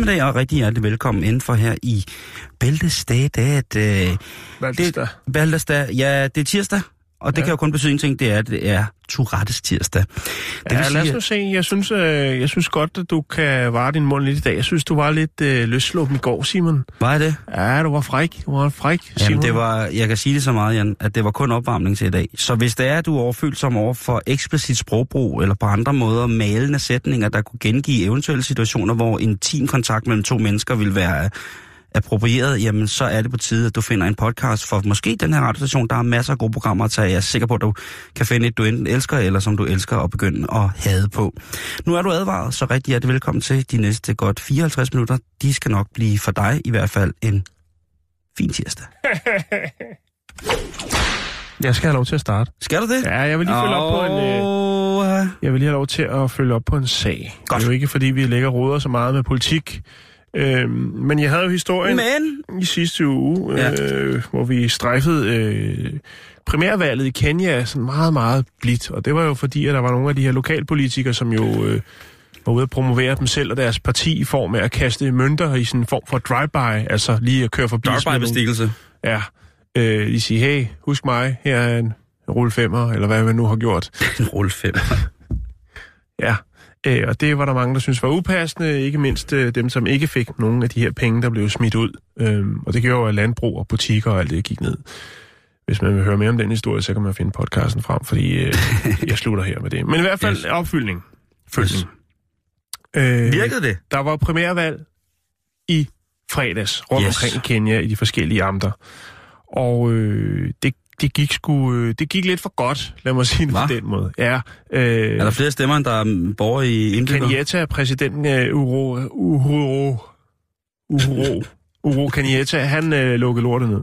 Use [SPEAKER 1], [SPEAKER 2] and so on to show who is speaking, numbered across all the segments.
[SPEAKER 1] Eftermiddag og rigtig hjertelig velkommen indenfor her i Bæltestedet. Øh,
[SPEAKER 2] Valgstad.
[SPEAKER 1] det, Bæltestedet. Ja, det er tirsdag, og det
[SPEAKER 2] Ja.
[SPEAKER 1] kan jo kun betyde en ting, det er, at det er Tourettes tirsdag. Det
[SPEAKER 2] Ja, lad os nu se. Jeg synes, øh, jeg synes godt, at du kan vare din mund lidt i dag. Jeg synes, du var lidt øh, løsluppen i går, Simon.
[SPEAKER 1] Var det?
[SPEAKER 2] Ja, du var fræk. Du var fræk, Simon.
[SPEAKER 1] Jamen, det var, jeg kan sige det så meget, Jan, at det var kun opvarmning til i dag. Så hvis det er, at du er overfølsom over for eksplicit sprogbrug, eller på andre måder malende sætninger, der kunne gengive eventuelle situationer, hvor intim kontakt mellem to mennesker vil være approprieret, jamen så er det på tide, at du finder en podcast for måske den her radiostation. Der er masser af gode programmer at tage. Jeg er sikker på, at du kan finde et, du enten elsker, eller som du elsker at begynde at hade på. Nu er du advaret, så rigtig hjertelig velkommen til de næste godt 54 minutter. De skal nok blive for dig i hvert fald en fin tirsdag.
[SPEAKER 2] Jeg skal have lov til at starte.
[SPEAKER 1] Skal du det?
[SPEAKER 2] Ja, jeg vil lige følge op på en... Øh, jeg vil lige have lov til at følge op på en sag.
[SPEAKER 1] Godt.
[SPEAKER 2] Det er jo ikke, fordi vi lægger roder så meget med politik. Øhm, men jeg havde jo historien
[SPEAKER 1] Men...
[SPEAKER 2] i sidste uge, øh, hvor vi strejfede øh, primærvalget i Kenya sådan meget, meget blidt. Og det var jo fordi, at der var nogle af de her lokalpolitikere, som jo øh, var ude at promovere dem selv og deres parti i form af at kaste mønter i sådan en form for drive-by, altså lige at køre forbi.
[SPEAKER 1] Drive-by-bestikkelse.
[SPEAKER 2] Ja, øh, de siger, hey, husk mig, her er en rulle femmer, eller hvad vi nu har gjort.
[SPEAKER 1] En rulle 5.
[SPEAKER 2] Ja, øh, og det var der mange, der synes var upassende, ikke mindst øh, dem, som ikke fik nogen af de her penge, der blev smidt ud. Øhm, og det gjorde jo, at landbrug og butikker og alt det gik ned. Hvis man vil høre mere om den historie, så kan man finde podcasten frem, fordi øh, jeg slutter her med det. Men i hvert fald
[SPEAKER 1] Yes.
[SPEAKER 2] yes. opfyldning. Følgning. Øh,
[SPEAKER 1] Virkede det?
[SPEAKER 2] Der var primærvalg i fredags rundt
[SPEAKER 1] Yes.
[SPEAKER 2] yes. omkring i Kenya i de forskellige amter. Og øh, det, det, gik sgu, øh, det gik lidt for godt, lad mig sige det
[SPEAKER 1] Hva?
[SPEAKER 2] på den måde. Ja, øh,
[SPEAKER 1] Er der flere stemmer, end der er borgere i indbygger?
[SPEAKER 2] Kenyatta, præsidenten af Uro, Uhuru, Uhuru, Uhuru Kenyatta, han øh, lukkede lortet ned.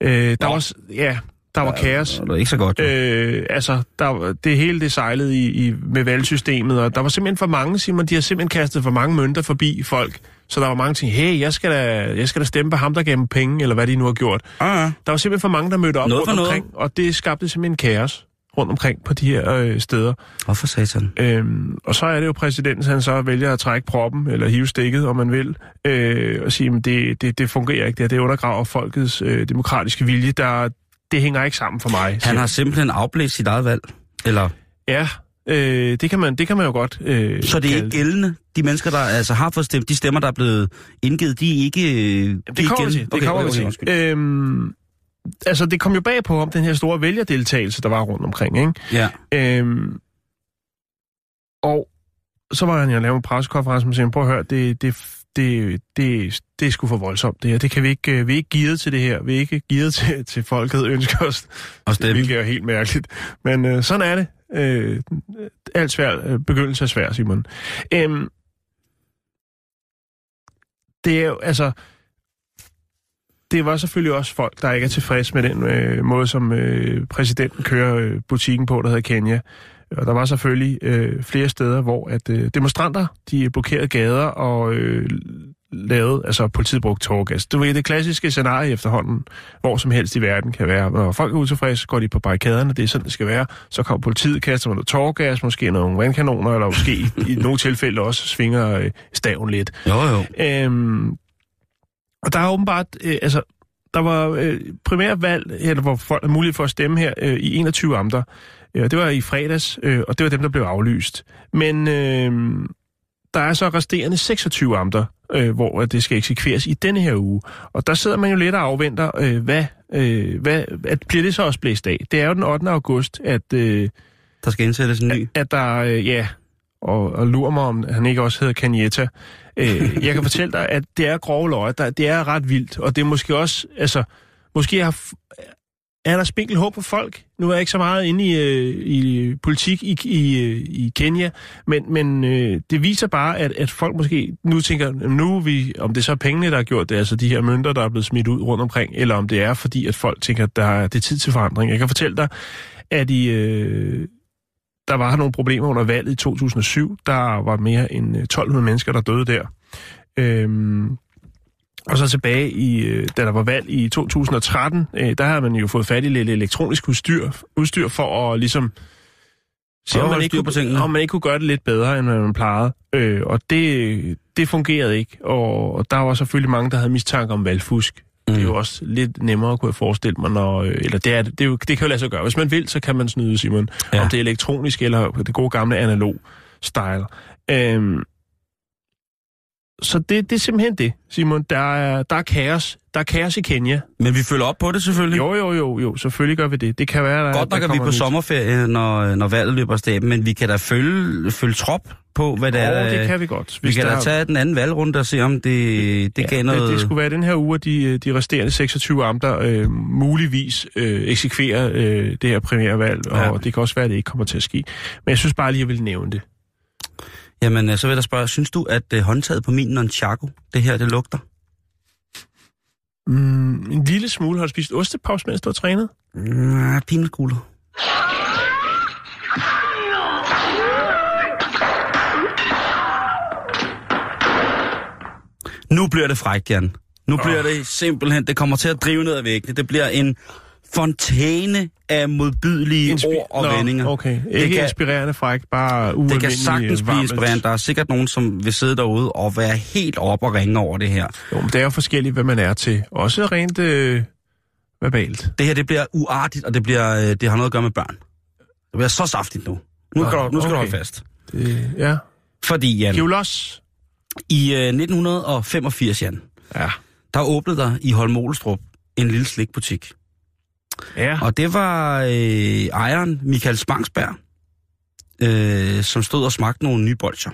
[SPEAKER 2] Øh, der
[SPEAKER 1] Nå.
[SPEAKER 2] var, s- ja, der var kaos.
[SPEAKER 1] Det er ikke så godt. jo.
[SPEAKER 2] Øh, altså, der, var- det hele det sejlede i, i, med valgsystemet, og der var simpelthen for mange, Simon, de har simpelthen kastet for mange mønter forbi folk. Så der var mange ting, hey, jeg skal da, jeg skal da stemme på ham, der gav dem penge, eller hvad de nu har gjort.
[SPEAKER 1] Ah, ja.
[SPEAKER 2] Der var simpelthen for mange, der mødte op
[SPEAKER 1] Noget
[SPEAKER 2] rundt
[SPEAKER 1] noget.
[SPEAKER 2] omkring, og det skabte simpelthen kaos rundt omkring på de her øh, steder.
[SPEAKER 1] Hvorfor satan?
[SPEAKER 2] Øhm, og så er det jo præsidenten, han så vælger at trække proppen, eller hive stikket, om man vil, øh, og sige, at det, det, det fungerer ikke, det, det undergraver folkets øh, demokratiske vilje. Der, det hænger ikke sammen for mig.
[SPEAKER 1] Han har simpelthen afblæst sit eget valg. Eller,
[SPEAKER 2] Ja, øh, det, kan man, det kan man jo godt øh,
[SPEAKER 1] så det er ikke gældende? De mennesker, der altså har fået stemt, de stemmer, der er blevet indgivet, de er ikke øh, de
[SPEAKER 2] Det kommer vi til.
[SPEAKER 1] gældende?
[SPEAKER 2] Det kommer vi til. Øhm, altså, det kom jo bag på om den her store vælgerdeltagelse, der var rundt omkring, ikke?
[SPEAKER 1] Ja.
[SPEAKER 2] Øhm, og så var han jo lavet en pressekonference, og sagde, prøv at høre, det, det, det, det, det er sgu for voldsomt det her. Det kan vi ikke, øh, vi er ikke gearet til det her. Vi er ikke gearet til, til folket ønsker os.
[SPEAKER 1] Og stemme.
[SPEAKER 2] Hvilket er helt mærkeligt. Men øh, sådan er det. Øh, alt svært. Øh, begyndelse er svær, Simon. Øhm, det er jo, altså... Det var selvfølgelig også folk, der ikke er tilfredse med den øh, måde, som øh, præsidenten kører øh, butikken på, der hedder Kenya. Og der var selvfølgelig øh, flere steder, hvor at øh, demonstranter, de blokerede gader og øh, lavede, altså politiet brugte tårgas. Det var det klassiske scenarie efterhånden, hvor som helst i verden kan være. Når folk er utilfredse, går de på barrikaderne, det er sådan, det skal være. Så kommer politiet, kaster med noget tårgas, måske nogle vandkanoner, eller måske i, i nogle tilfælde også svinger øh, staven lidt.
[SPEAKER 1] Jo, jo.
[SPEAKER 2] Øhm, og der er åbenbart, øh, altså, der var øh, primært valg, eller hvor folk er mulighed for at stemme her øh, i 21 amter. Øh, det var i fredags, øh, og det var dem, der blev aflyst. Men øh, der er så resterende 26 amter, øh, hvor det skal eksekveres i denne her uge. Og der sidder man jo lidt og afventer, øh, hvad, øh, hvad at bliver det så også blæst af? Det er jo den 8. august, at, øh,
[SPEAKER 1] Der skal indsættes en ny.
[SPEAKER 2] at der, øh, ja, og, og lurer mig, om han ikke også hedder Kanyeta. Øh, jeg kan fortælle dig, at det er grove løg, der, det er ret vildt, og det er måske også, altså, måske har, er der spinkel håb på folk. Nu er jeg ikke så meget inde i, øh, i politik i, i, øh, i Kenya, men, men øh, det viser bare, at, at folk måske nu tænker, nu vi, om det så er pengene, der har gjort det, altså de her mønter, der er blevet smidt ud rundt omkring, eller om det er fordi, at folk tænker, at der er, det er tid til forandring. Jeg kan fortælle dig, at i, øh, der var nogle problemer under valget i 2007. Der var mere end øh, 1200 mennesker, der døde der. Øhm, og så tilbage i, øh, da der var valg i 2013, øh, der havde man jo fået fat i lidt elektronisk udstyr, udstyr for at ligesom se, om man, ikke kunne, om man ikke kunne gøre det lidt bedre, end man plejede. Øh, og det, det fungerede ikke, og, og der var selvfølgelig mange, der havde mistanke om valgfusk. Mm. Det er jo også lidt nemmere, kunne jeg forestille mig, når, øh, eller det, er, det, det, er jo, det kan jo lade sig gøre. Hvis man vil, så kan man snyde, Simon.
[SPEAKER 1] Ja.
[SPEAKER 2] Om det er elektronisk eller det gode gamle analog style. Øhm, så det, det er simpelthen det, Simon. Der er, der er kaos. Der er kaos i Kenya.
[SPEAKER 1] Men vi følger op på det selvfølgelig.
[SPEAKER 2] Jo, jo, jo, jo. Selvfølgelig gør vi det. Det kan være, der,
[SPEAKER 1] Godt nok er vi på
[SPEAKER 2] nyt.
[SPEAKER 1] sommerferie, når, når valget løber af staben, men vi kan da følge, følge trop på, hvad det er.
[SPEAKER 2] Åh,
[SPEAKER 1] der-
[SPEAKER 2] det kan vi godt.
[SPEAKER 1] vi kan da
[SPEAKER 2] der-
[SPEAKER 1] tage den anden valgrunde og se, om det, det
[SPEAKER 2] ja,
[SPEAKER 1] gav noget...
[SPEAKER 2] Det, det skulle være den her uge, at de, de resterende 26 amter øh, muligvis øh, eksekverer øh, det her primærvalg,
[SPEAKER 1] ja.
[SPEAKER 2] og det kan også være, at det ikke kommer til at ske. Men jeg synes bare lige, at jeg vil nævne det.
[SPEAKER 1] Jamen, øh, så vil jeg spørge, synes du, at øh, håndtaget på min nunchaku, det her, det lugter?
[SPEAKER 2] Mm, en lille smule. Har du spist ostepaus, mens du har trænet?
[SPEAKER 1] Nej, pinegulder. Nu bliver det frækt, Jan. Nu bliver det simpelthen, det kommer til at drive ned ad væggene. Det bliver en fontæne af modbydelige
[SPEAKER 2] Inspi-
[SPEAKER 1] ord og
[SPEAKER 2] Nå,
[SPEAKER 1] vendinger.
[SPEAKER 2] Okay,
[SPEAKER 1] Det
[SPEAKER 2] ikke
[SPEAKER 1] kan-
[SPEAKER 2] inspirerende fræk, bare
[SPEAKER 1] Det kan sagtens blive inspirerende. Der er sikkert nogen, som vil sidde derude og være helt op og ringe over det her.
[SPEAKER 2] Jo, men det er jo forskelligt, hvad man er til. Også rent øh, verbalt.
[SPEAKER 1] Det her, det bliver uartigt, og det, bliver, øh, det har noget at gøre med børn. Det bliver så saftigt nu. Nu skal,
[SPEAKER 2] Nå,
[SPEAKER 1] du, nu skal du
[SPEAKER 2] okay.
[SPEAKER 1] holde fast.
[SPEAKER 2] Det, ja.
[SPEAKER 1] Fordi, Jan,
[SPEAKER 2] Giv los.
[SPEAKER 1] i øh, 1985, Jan,
[SPEAKER 2] Ja.
[SPEAKER 1] der åbnede der i Holmolstrup en lille slikbutik.
[SPEAKER 2] Ja.
[SPEAKER 1] Og det var øh, ejeren, Michael Spangsberg, øh, som stod og smagte nogle nye bolcher.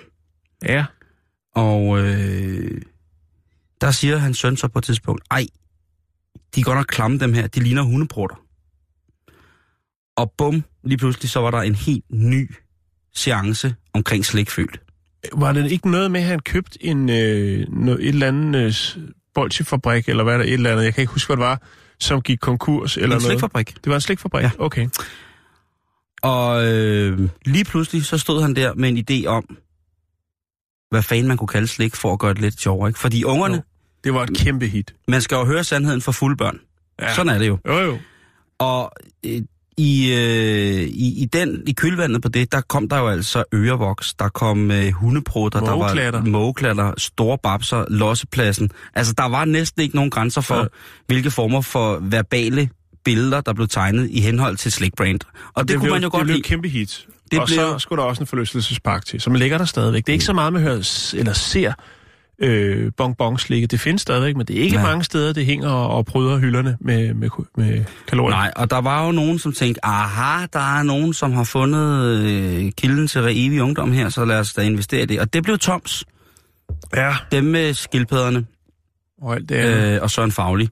[SPEAKER 2] Ja.
[SPEAKER 1] Og øh, der siger hans søn så på et tidspunkt, ej, de er godt nok klamme dem her, de ligner hundeprutter. Og bum, lige pludselig så var der en helt ny seance omkring slikfølt.
[SPEAKER 2] Var det ikke noget med, at han købte en, øh, no, et eller andet øh, bolsjefabrik, eller hvad er der, et eller andet, jeg kan ikke huske, hvad det var, som gik konkurs, eller
[SPEAKER 1] En
[SPEAKER 2] noget?
[SPEAKER 1] slikfabrik.
[SPEAKER 2] Det var en slikfabrik?
[SPEAKER 1] Ja.
[SPEAKER 2] Okay.
[SPEAKER 1] Og øh, lige pludselig så stod han der med en idé om, hvad fanden man kunne kalde slik for at gøre det lidt sjovere. Ikke? Fordi ungerne,
[SPEAKER 2] Jo. Det var et kæmpe hit.
[SPEAKER 1] man skal jo høre sandheden for fulde børn. Ja. Sådan er det jo.
[SPEAKER 2] Jo, jo.
[SPEAKER 1] Og øh, i, øh, i, i, den, i kølvandet på det, der kom der jo altså ørevoks, der kom øh, hundeprutter, der var
[SPEAKER 2] Mågeklatter.
[SPEAKER 1] store babser, lossepladsen. Altså, der var næsten ikke nogen grænser for, ja. Hvilke former for verbale billeder, der blev tegnet i henhold til Slick Brand. Og, og det, det kunne
[SPEAKER 2] blev,
[SPEAKER 1] man jo
[SPEAKER 2] det
[SPEAKER 1] godt
[SPEAKER 2] blev
[SPEAKER 1] lide.
[SPEAKER 2] kæmpe hit.
[SPEAKER 1] Det
[SPEAKER 2] Det og
[SPEAKER 1] blev-
[SPEAKER 2] så skulle der også en forlystelsespark til, som ligger der stadigvæk. Det er ikke så meget, man hører eller ser øh, bonbonslikke. Det findes stadigvæk, men det er ikke.
[SPEAKER 1] Nej.
[SPEAKER 2] mange steder, det hænger og, og pryder hylderne med, med, med kalorier.
[SPEAKER 1] Nej, og der var jo nogen, som tænkte, aha, der er nogen, som har fundet øh, kilden til evig ungdom her, så lad os da investere i det. Og det blev Toms,
[SPEAKER 2] Ja,
[SPEAKER 1] dem med skildpadderne
[SPEAKER 2] og alt det andet.
[SPEAKER 1] øh, og Søren Fagli.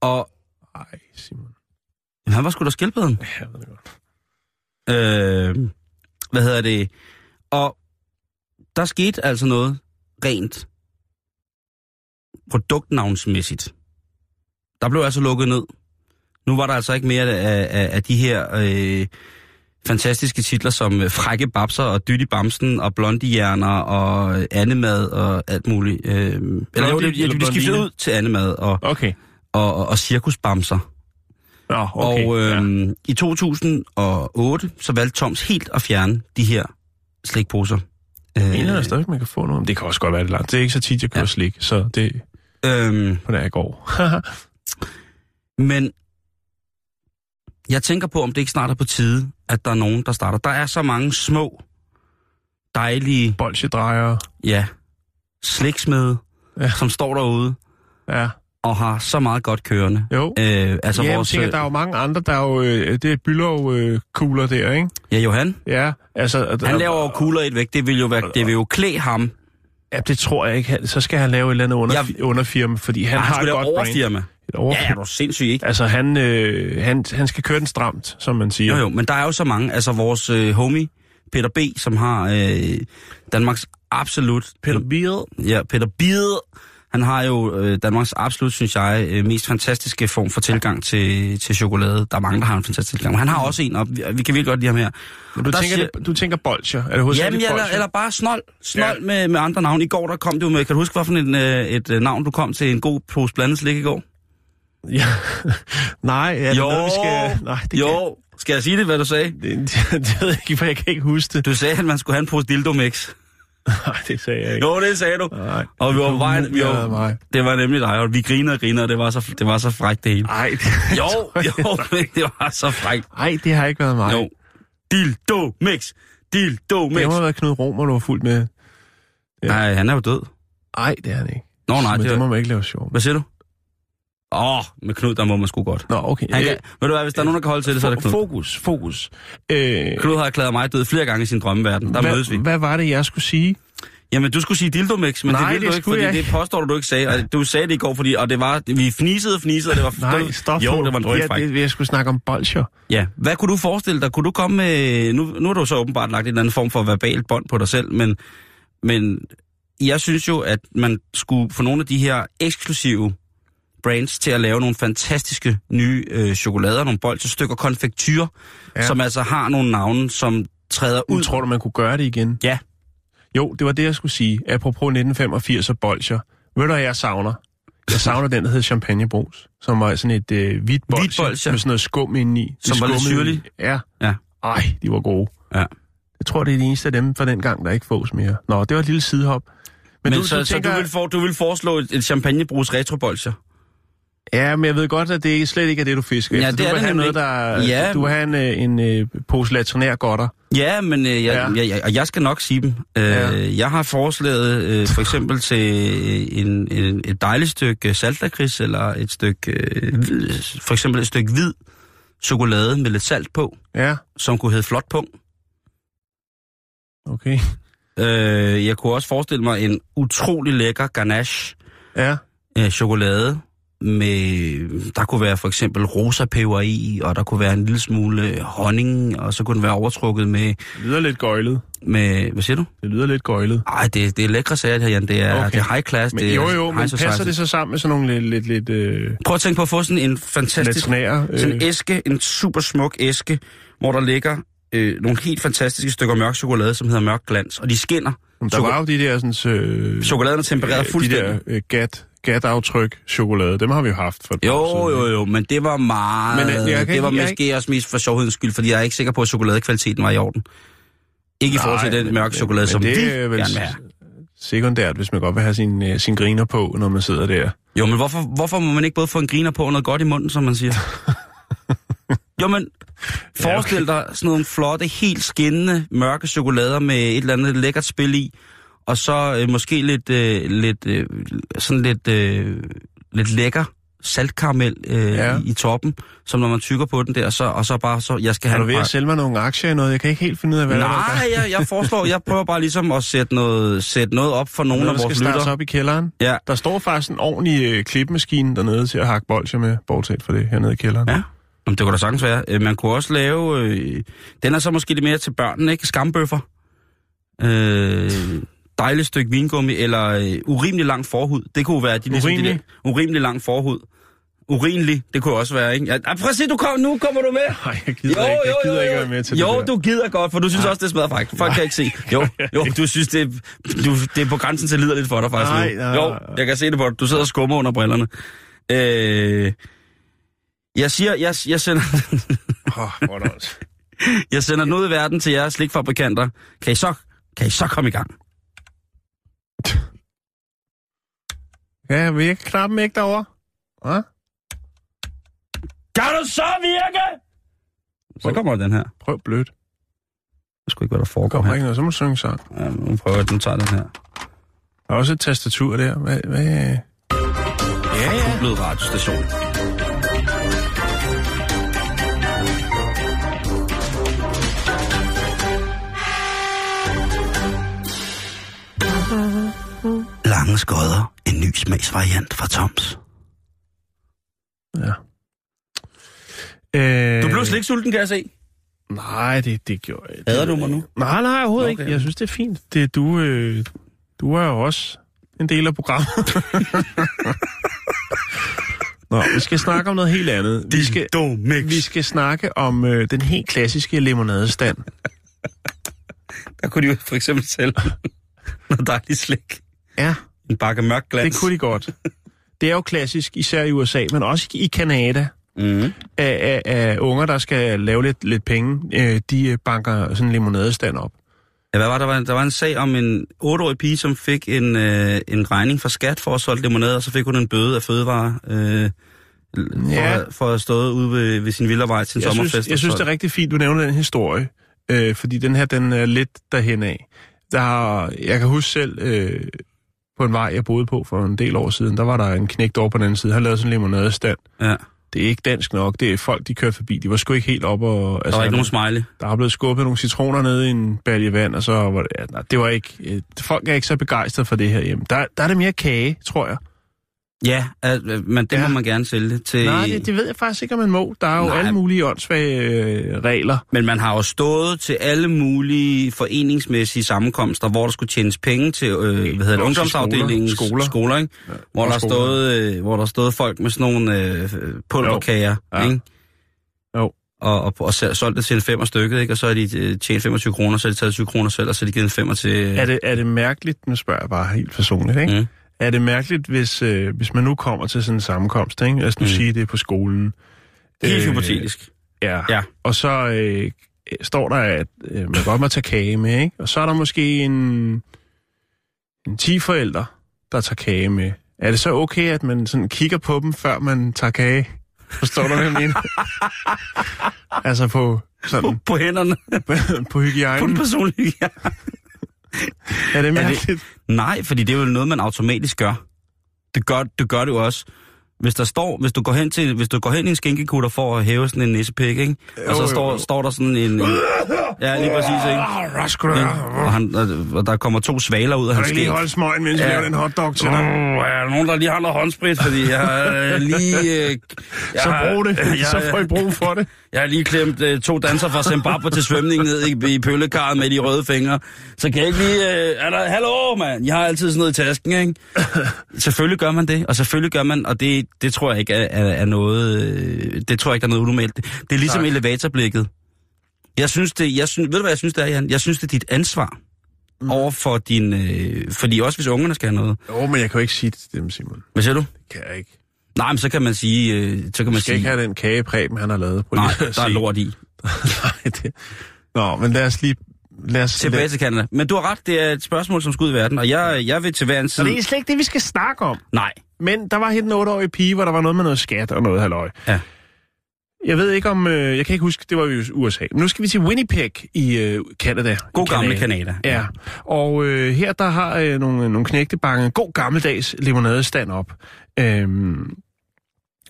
[SPEAKER 1] Og
[SPEAKER 2] Ej, Simon.
[SPEAKER 1] jamen, han var sgu da skildpadden.
[SPEAKER 2] Ja, ved det godt.
[SPEAKER 1] Øh, hvad hedder det? Og der skete altså noget rent produktnavnsmæssigt. Der blev altså lukket ned. Nu var der altså ikke mere af, af, af de her øh, fantastiske titler som øh, Frække Babser og Dytti Bamsen og Blondihjerner og øh, Annemad og alt muligt. Øh, eller jo, det, det, det skiftede ud til Annemad og,
[SPEAKER 2] Okay.
[SPEAKER 1] og, og, og Cirkusbamser.
[SPEAKER 2] Nå, okay.
[SPEAKER 1] Og
[SPEAKER 2] ja.
[SPEAKER 1] øhm, i 2008, så valgte Toms helt at fjerne de her slikposer. Øh,
[SPEAKER 2] Jeg mener der stadig, man kan få noget. Det kan også godt være det langt. Det er ikke så tit, jeg kører
[SPEAKER 1] Ja.
[SPEAKER 2] ja. slik, så det
[SPEAKER 1] øhm,
[SPEAKER 2] på der i går.
[SPEAKER 1] men jeg tænker på, om det ikke snart er på tide, at der er nogen, der starter. Der er så mange små, dejlige,
[SPEAKER 2] Bolsjedrejer.
[SPEAKER 1] ja, sliksmede, ja. Som står derude
[SPEAKER 2] Ja.
[SPEAKER 1] og har så meget godt kørende.
[SPEAKER 2] Jo.
[SPEAKER 1] Øh, altså
[SPEAKER 2] ja,
[SPEAKER 1] vores,
[SPEAKER 2] tænker, der er jo mange andre, der er jo... Øh, det er Bylov-kugler der, ikke?
[SPEAKER 1] ja, Johan,
[SPEAKER 2] Ja, altså...
[SPEAKER 1] han laver jo kugler i et væk. Det vil jo være, det vil jo klæde ham.
[SPEAKER 2] Ja, det tror jeg ikke. Så skal han lave et eller andet under,
[SPEAKER 1] Jeg-
[SPEAKER 2] underfirma, fordi han
[SPEAKER 1] Han, han
[SPEAKER 2] har et godt
[SPEAKER 1] overfirma.
[SPEAKER 2] Et overfyld.
[SPEAKER 1] Ja, er du sindssyg, ikke?
[SPEAKER 2] Altså, han, øh, han, han skal køre den stramt, som man siger.
[SPEAKER 1] Jo, jo, men der er jo så mange. Altså, vores øh, homie, Peter B., som har øh, Danmarks absolut...
[SPEAKER 2] Peter Biel.
[SPEAKER 1] Ja, Peter Biel. Han har jo øh, Danmarks absolut, synes jeg, øh, mest fantastiske form for tilgang til, til chokolade. Der er mange, der har en fantastisk tilgang. Men han har også en, og vi, vi kan virkelig godt lide ham her.
[SPEAKER 2] Men du,
[SPEAKER 1] Der
[SPEAKER 2] tænker,
[SPEAKER 1] siger-
[SPEAKER 2] du tænker bolcher? Er det
[SPEAKER 1] Jamen,
[SPEAKER 2] hovedsageligt
[SPEAKER 1] eller, eller bare snold. Snold ja. med, med andre navne. I går, der kom du med, kan du huske, hvorfor en, øh, et øh, navn, du kom til en god pose blandet slik i går?
[SPEAKER 2] Ja. Nej, er det
[SPEAKER 1] Jo.
[SPEAKER 2] noget, vi skal... Nej, det
[SPEAKER 1] jo, skal jeg sige det, hvad du sagde?
[SPEAKER 2] Kan... Det, det, det, ved jeg ikke, for jeg kan ikke huske det.
[SPEAKER 1] Du sagde, at man skulle have en pose dildo mix.
[SPEAKER 2] Nej, det sagde jeg ikke.
[SPEAKER 1] Jo, det sagde du.
[SPEAKER 2] Nej.
[SPEAKER 1] Og vi var på vej, vi
[SPEAKER 2] Det
[SPEAKER 1] var,
[SPEAKER 2] mig.
[SPEAKER 1] det var nemlig dig, og vi grinede og grinede, og det var så, det var så frækt det hele.
[SPEAKER 2] Nej, det,
[SPEAKER 1] Jo, jo, det var så frækt.
[SPEAKER 2] Ej, det har ikke været mig.
[SPEAKER 1] Jo. Dildo mix. Dildo mix.
[SPEAKER 2] Det må have været Knud Romer, du var fuldt med. Ja.
[SPEAKER 1] Nej, han er jo død.
[SPEAKER 2] Nej, det er han ikke.
[SPEAKER 1] Nå, nej,
[SPEAKER 2] Men
[SPEAKER 1] det
[SPEAKER 2] det må man ikke lave sjov. med.
[SPEAKER 1] Hvad siger du? Åh, oh, med Knud, der må man sgu godt.
[SPEAKER 2] Nå, okay.
[SPEAKER 1] Han kan,
[SPEAKER 2] Øh,
[SPEAKER 1] ved du hvad, hvis der er nogen, der kan holde til det, så er det Knud.
[SPEAKER 2] Fokus, fokus. Øh,
[SPEAKER 1] Knud har erklæret mig død flere gange i sin drømmeverden. Der mødes vi.
[SPEAKER 2] hvad, hvad var det, jeg skulle sige?
[SPEAKER 1] Jamen, du skulle sige dildo mix, men
[SPEAKER 2] Nej,
[SPEAKER 1] det ville
[SPEAKER 2] det
[SPEAKER 1] du ikke, fordi
[SPEAKER 2] jeg
[SPEAKER 1] det påstår du, du ikke sagde. Og du sagde det i går, fordi, og det var, vi fnisede og fnisede, og det var...
[SPEAKER 2] Nej, stop
[SPEAKER 1] Jo, det var en
[SPEAKER 2] ja,
[SPEAKER 1] drønfræk.
[SPEAKER 2] det, jeg skulle snakke om bolcher.
[SPEAKER 1] Ja, hvad kunne du forestille dig? Kunne du komme med... Nu, nu har du så åbenbart lagt en eller anden form for verbalt bånd på dig selv, men, men jeg synes jo, at man skulle få nogle af de her eksklusive brands til at lave nogle fantastiske nye øh, chokolader, nogle bolchestykker, konfektyr,
[SPEAKER 2] Ja.
[SPEAKER 1] som altså har nogle navne, som træder ud.
[SPEAKER 2] Ud. Tror du, man kunne gøre det igen?
[SPEAKER 1] Ja.
[SPEAKER 2] Jo, det var det, jeg skulle sige. Apropos 1985 og bolcher. Ved du, hvad jeg savner? Jeg savner den, der hed champagnebrus, som var sådan et øh, hvidt bolcher, med sådan noget skum indeni.
[SPEAKER 1] Som var lidt syrlig?
[SPEAKER 2] Ja.
[SPEAKER 1] Ja.
[SPEAKER 2] Ej, de var gode.
[SPEAKER 1] Ja.
[SPEAKER 2] Jeg tror, det er det eneste af dem fra den gang, der ikke fås mere. Nå, det var et lille sidehop.
[SPEAKER 1] Men,
[SPEAKER 2] du,
[SPEAKER 1] men så,
[SPEAKER 2] du
[SPEAKER 1] så
[SPEAKER 2] tænker,
[SPEAKER 1] du, vil for, du vil foreslå et, et champagnebrus retrobolcher?
[SPEAKER 2] Ja, men jeg ved godt, at det slet ikke er det, du fisker
[SPEAKER 1] Ja,
[SPEAKER 2] efter.
[SPEAKER 1] det
[SPEAKER 2] du
[SPEAKER 1] er
[SPEAKER 2] vil
[SPEAKER 1] det
[SPEAKER 2] have noget, der...
[SPEAKER 1] Ja.
[SPEAKER 2] Du vil have en, øh, en, en pose latrinær godter.
[SPEAKER 1] Ja, men øh, jeg,
[SPEAKER 2] Ja.
[SPEAKER 1] Jeg, jeg, jeg skal nok sige dem. Øh,
[SPEAKER 2] Ja.
[SPEAKER 1] Jeg har foreslået øh, for eksempel til en, en, et dejligt stykke saltlakrids, eller et stykke, øh, for eksempel et stykke hvid chokolade med lidt salt på,
[SPEAKER 2] Ja,
[SPEAKER 1] som kunne hedde flotpung.
[SPEAKER 2] okay.
[SPEAKER 1] Øh, jeg kunne også forestille mig en utrolig lækker ganache
[SPEAKER 2] Ja,
[SPEAKER 1] øh, chokolade med, der kunne være for eksempel rosa peber i, og der kunne være en lille smule honning, og så kunne den være overtrukket med,
[SPEAKER 2] det lyder lidt gøjlet.
[SPEAKER 1] med hvad siger du?
[SPEAKER 2] Det lyder lidt gøjlet.
[SPEAKER 1] Ej, det, det er lækre sager, det her, Jan. Det er,
[SPEAKER 2] Okay.
[SPEAKER 1] det er high class.
[SPEAKER 2] Men
[SPEAKER 1] det er
[SPEAKER 2] jo, jo, men
[SPEAKER 1] society.
[SPEAKER 2] passer det så sammen med sådan nogle lidt, lidt, lidt øh,
[SPEAKER 1] Prøv at tænke på at få sådan en fantastisk...
[SPEAKER 2] latrinære...
[SPEAKER 1] Sådan en æske, en super smuk æske, hvor der ligger øh, nogle helt fantastiske stykker mørk chokolade, som hedder mørk glans, og de skinner.
[SPEAKER 2] der var jo de der sådan... Øh,
[SPEAKER 1] Chokoladen er tempereret
[SPEAKER 2] de
[SPEAKER 1] fuldstændig.
[SPEAKER 2] der øh, gat, gat-aftryk chokolade, dem har vi jo haft for et par år
[SPEAKER 1] Jo, jo, jo, men det var meget...
[SPEAKER 2] Men, øh, jeg kan
[SPEAKER 1] det var
[SPEAKER 2] ikke- jeg
[SPEAKER 1] måske også mest for sjovhedens skyld, fordi jeg er ikke sikker på, at chokoladekvaliteten var i orden. Ikke i forhold til
[SPEAKER 2] Nej,
[SPEAKER 1] den
[SPEAKER 2] men-
[SPEAKER 1] mørke chokolade,
[SPEAKER 2] men
[SPEAKER 1] som
[SPEAKER 2] det
[SPEAKER 1] vi
[SPEAKER 2] er vel
[SPEAKER 1] gerne vil have.
[SPEAKER 2] sekundært, hvis man godt vil have sin, øh, sin griner på, når man sidder der.
[SPEAKER 1] Jo, men hvorfor, hvorfor må man ikke både få en griner på og noget godt i munden, som man siger? jo, men forestil dig sådan nogle flotte, helt skinnende, mørke chokolader med et eller andet lækkert spil i, og så øh, måske lidt, øh, lidt øh, sådan lidt, øh, lidt lækker saltkaramel øh,
[SPEAKER 2] Ja.
[SPEAKER 1] i, i toppen, som når man tykker på den der, så, og så bare så, jeg skal
[SPEAKER 2] Er
[SPEAKER 1] have
[SPEAKER 2] du
[SPEAKER 1] en
[SPEAKER 2] ved at sælge mig nogle aktier i noget? Jeg kan ikke helt finde ud af, hvad der er.
[SPEAKER 1] Nej, jeg, jeg foreslår, jeg prøver bare ligesom at sætte noget, sætte noget op for nogle
[SPEAKER 2] Noget,
[SPEAKER 1] af
[SPEAKER 2] der skal
[SPEAKER 1] vores
[SPEAKER 2] startes
[SPEAKER 1] lyttere.
[SPEAKER 2] op i kælderen.
[SPEAKER 1] Ja.
[SPEAKER 2] Der står faktisk en ordentlig øh, klipmaskine dernede til at hakke bolcher med, bortset fra det hernede i kælderen.
[SPEAKER 1] Ja. Jamen, det kunne da sagtens være. Øh, Man kunne også lave... Øh, den er så måske lidt mere til børnene, ikke? Skambøffer. Øh, dejligt stykke vingummi, eller øh, urimelig lang forhud. Det kunne være... De, ligesom De
[SPEAKER 2] Urimelig?
[SPEAKER 1] der, urimelig lang forhud. Urimelig, det kunne også være, ikke? Ja, ah, se, du kom, nu kommer du med.
[SPEAKER 2] Nej, jeg gider, ikke, jeg gider ikke være med til
[SPEAKER 1] jo,
[SPEAKER 2] det der.
[SPEAKER 1] du gider godt, for du synes også, det smadrer frækt. Folk kan ikke se. Jo, jo, du synes, det, er- du, det er på grænsen til lider lidt for dig faktisk
[SPEAKER 2] Nej,
[SPEAKER 1] nu.
[SPEAKER 2] nej,
[SPEAKER 1] Jo,
[SPEAKER 2] nej.
[SPEAKER 1] jeg kan se det på dig. Du sidder og skummer under brillerne. Øh, jeg siger, jeg, jeg sender...
[SPEAKER 2] Er også.
[SPEAKER 1] Jeg sender den ud i verden til jer slikfabrikanter. Kan I så, kan I så komme i gang?
[SPEAKER 2] Ja, virker knappen ikke derovre? Hva?
[SPEAKER 1] Kan du så virke? Så kommer den her.
[SPEAKER 2] Prøv blødt.
[SPEAKER 1] Jeg skulle ikke, hvad der foregår
[SPEAKER 2] kommer
[SPEAKER 1] her.
[SPEAKER 2] ikke noget, så må du synge sang.
[SPEAKER 1] Ja, nu prøver jeg, at den tager den her.
[SPEAKER 2] Der er også et tastatur der. Hvad, hvad? Ja, ja.
[SPEAKER 1] Blød radiostation. Lange skodder. En ny smagsvariant fra Toms.
[SPEAKER 2] Ja. Øh,
[SPEAKER 1] Du blev slet ikke sulten, kan jeg se.
[SPEAKER 2] Nej, det, det gjorde jeg.
[SPEAKER 1] Hader du mig nu?
[SPEAKER 2] Nej, nej, overhovedet
[SPEAKER 1] Okay.
[SPEAKER 2] ikke. Jeg synes, det er fint. Det, du, øh, du er jo også en del af programmet. Nå, vi skal snakke om noget helt andet. Vi skal,
[SPEAKER 1] mix.
[SPEAKER 2] vi skal snakke om øh, den helt klassiske limonadestand.
[SPEAKER 1] Der kunne de jo for eksempel sælge noget dejligt slik.
[SPEAKER 2] Ja,
[SPEAKER 1] En bakke mørk glans.
[SPEAKER 2] det kunne de godt. Det er jo klassisk, især i USA, men også i Kanada,
[SPEAKER 1] Mm.
[SPEAKER 2] af, af, af unger, der skal lave lidt, lidt penge. Øh, de øh, banker sådan en limonadestand op.
[SPEAKER 1] Ja, hvad var der? Der var en sag om en 8-årig pige, som fik en, øh, en regning fra skat for at solge limonade, og så fik hun en bøde af fødevare øh, for,
[SPEAKER 2] Ja.
[SPEAKER 1] for at have stået ude ved, ved sin villavej til en
[SPEAKER 2] jeg
[SPEAKER 1] sommerfest.
[SPEAKER 2] synes, jeg synes, det er rigtig fint, du nævner den historie. Øh, fordi den her, den er lidt derhen af. Der jeg kan huske selv, øh, på en vej, jeg boede på for en del år siden, der var der en knægt over på den anden side. Han lavede sådan en limonadestand.
[SPEAKER 1] Ja,
[SPEAKER 2] Det er ikke dansk nok. Det er folk, de kørte forbi. De var sgu ikke helt op og... altså,
[SPEAKER 1] der var ikke nogen smiley.
[SPEAKER 2] Der er blevet skubbet nogle citroner ned i en balje vand, og så var det... Ja, nej, det var ikke... Øh, folk er ikke så begejstrede for det her hjemme. Der, der er det mere kage, tror jeg.
[SPEAKER 1] Ja, øh, men det
[SPEAKER 2] Ja.
[SPEAKER 1] må man gerne sælge til...
[SPEAKER 2] Nej, det, det ved jeg faktisk ikke, om man må. Der er jo
[SPEAKER 1] Nej.
[SPEAKER 2] alle mulige åndssvage øh, regler.
[SPEAKER 1] Men man har jo stået til alle mulige foreningsmæssige sammenkomster, hvor der skulle tjenes penge til øh, hvad hedder det, ungdomsafdelingens
[SPEAKER 2] skoler.
[SPEAKER 1] skoler, ikke?
[SPEAKER 2] Ja,
[SPEAKER 1] hvor,
[SPEAKER 2] og
[SPEAKER 1] der
[SPEAKER 2] skoler.
[SPEAKER 1] stod, øh, hvor der stod folk med sådan nogle øh, pulverkager,
[SPEAKER 2] Ja.
[SPEAKER 1] ikke?
[SPEAKER 2] Jo.
[SPEAKER 1] Og, og, og solgt det til en femmer stykket, ikke? Og så har de øh, tjent 25 kroner, så har de taget 20 kroner selv, og så har de givet en femmer til...
[SPEAKER 2] Er det, er det mærkeligt, nu spørger jeg bare helt personligt, ikke?
[SPEAKER 1] Mm.
[SPEAKER 2] Er det mærkeligt, hvis, øh, hvis man nu kommer til sådan en sammenkomst, ikke? Os nu mm. Sige, det er på skolen.
[SPEAKER 1] Helt hypotetisk.
[SPEAKER 2] Ja.
[SPEAKER 1] Ja.
[SPEAKER 2] Og så øh, står der, at øh, man godt må tage kage med, ikke? Og så er der måske en, en 10 forældre, der tager kage med. Er det så okay, at man sådan kigger på dem, før man tager kage? Forstår du, hvad jeg mener? altså på, sådan,
[SPEAKER 1] På hænderne.
[SPEAKER 2] på
[SPEAKER 1] på den
[SPEAKER 2] hygiejnen.
[SPEAKER 1] personlige. Ja.
[SPEAKER 2] Er det mærkeligt?
[SPEAKER 1] Nej, fordi det er jo noget, man automatisk gør. Det gør, det gør det jo også. Hvis der står, hvis du går hen til, hvis du går hen i en skinkekutter for at hæve sådan en nissepik, ikke? Og så står, står der sådan en, en ja, lige præcis, ikke?
[SPEAKER 2] Du
[SPEAKER 1] Ja, og, han, og- der kommer to svaler ud af
[SPEAKER 2] Kan
[SPEAKER 1] hans
[SPEAKER 2] du ikke lige
[SPEAKER 1] skæg.
[SPEAKER 2] holde smøgen, mens
[SPEAKER 1] Ja.
[SPEAKER 2] laver den hotdog til dig?
[SPEAKER 1] er der nogen, der lige har noget håndsprit, fordi jeg øh, lige... Øh, jeg
[SPEAKER 2] Så brug det.
[SPEAKER 1] Jeg,
[SPEAKER 2] Så får I brug for det.
[SPEAKER 1] jeg har lige klemt øh, to danser fra Zimbabwe til svømning ned i, i pøllekarret med de røde fingre. Så kan jeg ikke lige... Øh, er der, Hallo, mand! Jeg har altid sådan noget i tasken, ikke? selvfølgelig gør man det, og selvfølgelig gør man... Og det, det tror jeg ikke er, er, er noget... Øh, det tror jeg ikke, der er noget unormalt. Det, er ligesom
[SPEAKER 2] Nej.
[SPEAKER 1] elevatorblikket. Jeg synes det... Jeg synes, ved du, hvad jeg synes, det er, Jan? Jeg synes, det er dit ansvar mm. over for din... Øh, fordi også hvis ungerne skal have noget.
[SPEAKER 2] Jo, men jeg kan jo ikke sige det til dem, Simon.
[SPEAKER 1] Hvad siger du?
[SPEAKER 2] Det kan jeg ikke.
[SPEAKER 1] Nej, men så kan man sige... Øh, så kan man
[SPEAKER 2] skal
[SPEAKER 1] sige...
[SPEAKER 2] ikke have den kagepræben, han har lavet. Prøv
[SPEAKER 1] Nej, der er lort i.
[SPEAKER 2] Nej, det... Nå, men lad os lige... Lad os...
[SPEAKER 1] Tilbage til Canada. Men du har ret, det er et spørgsmål, som skal ud i verden, og jeg, jeg vil til hver en
[SPEAKER 2] Så
[SPEAKER 1] side...
[SPEAKER 2] det er slet ikke det, vi skal snakke om.
[SPEAKER 1] Nej.
[SPEAKER 2] Men der var helt en 8-årig pige, hvor der var noget med noget skat og noget halløj.
[SPEAKER 1] Ja.
[SPEAKER 2] Jeg ved ikke om... Øh, jeg kan ikke huske, det var i USA. Men nu skal vi til Winnipeg i øh, Canada.
[SPEAKER 1] God
[SPEAKER 2] I
[SPEAKER 1] gamle Canada.
[SPEAKER 2] Ja, og øh, her der har øh, nogle, nogle knægte banket en god gammeldags limonadestand op. Øhm,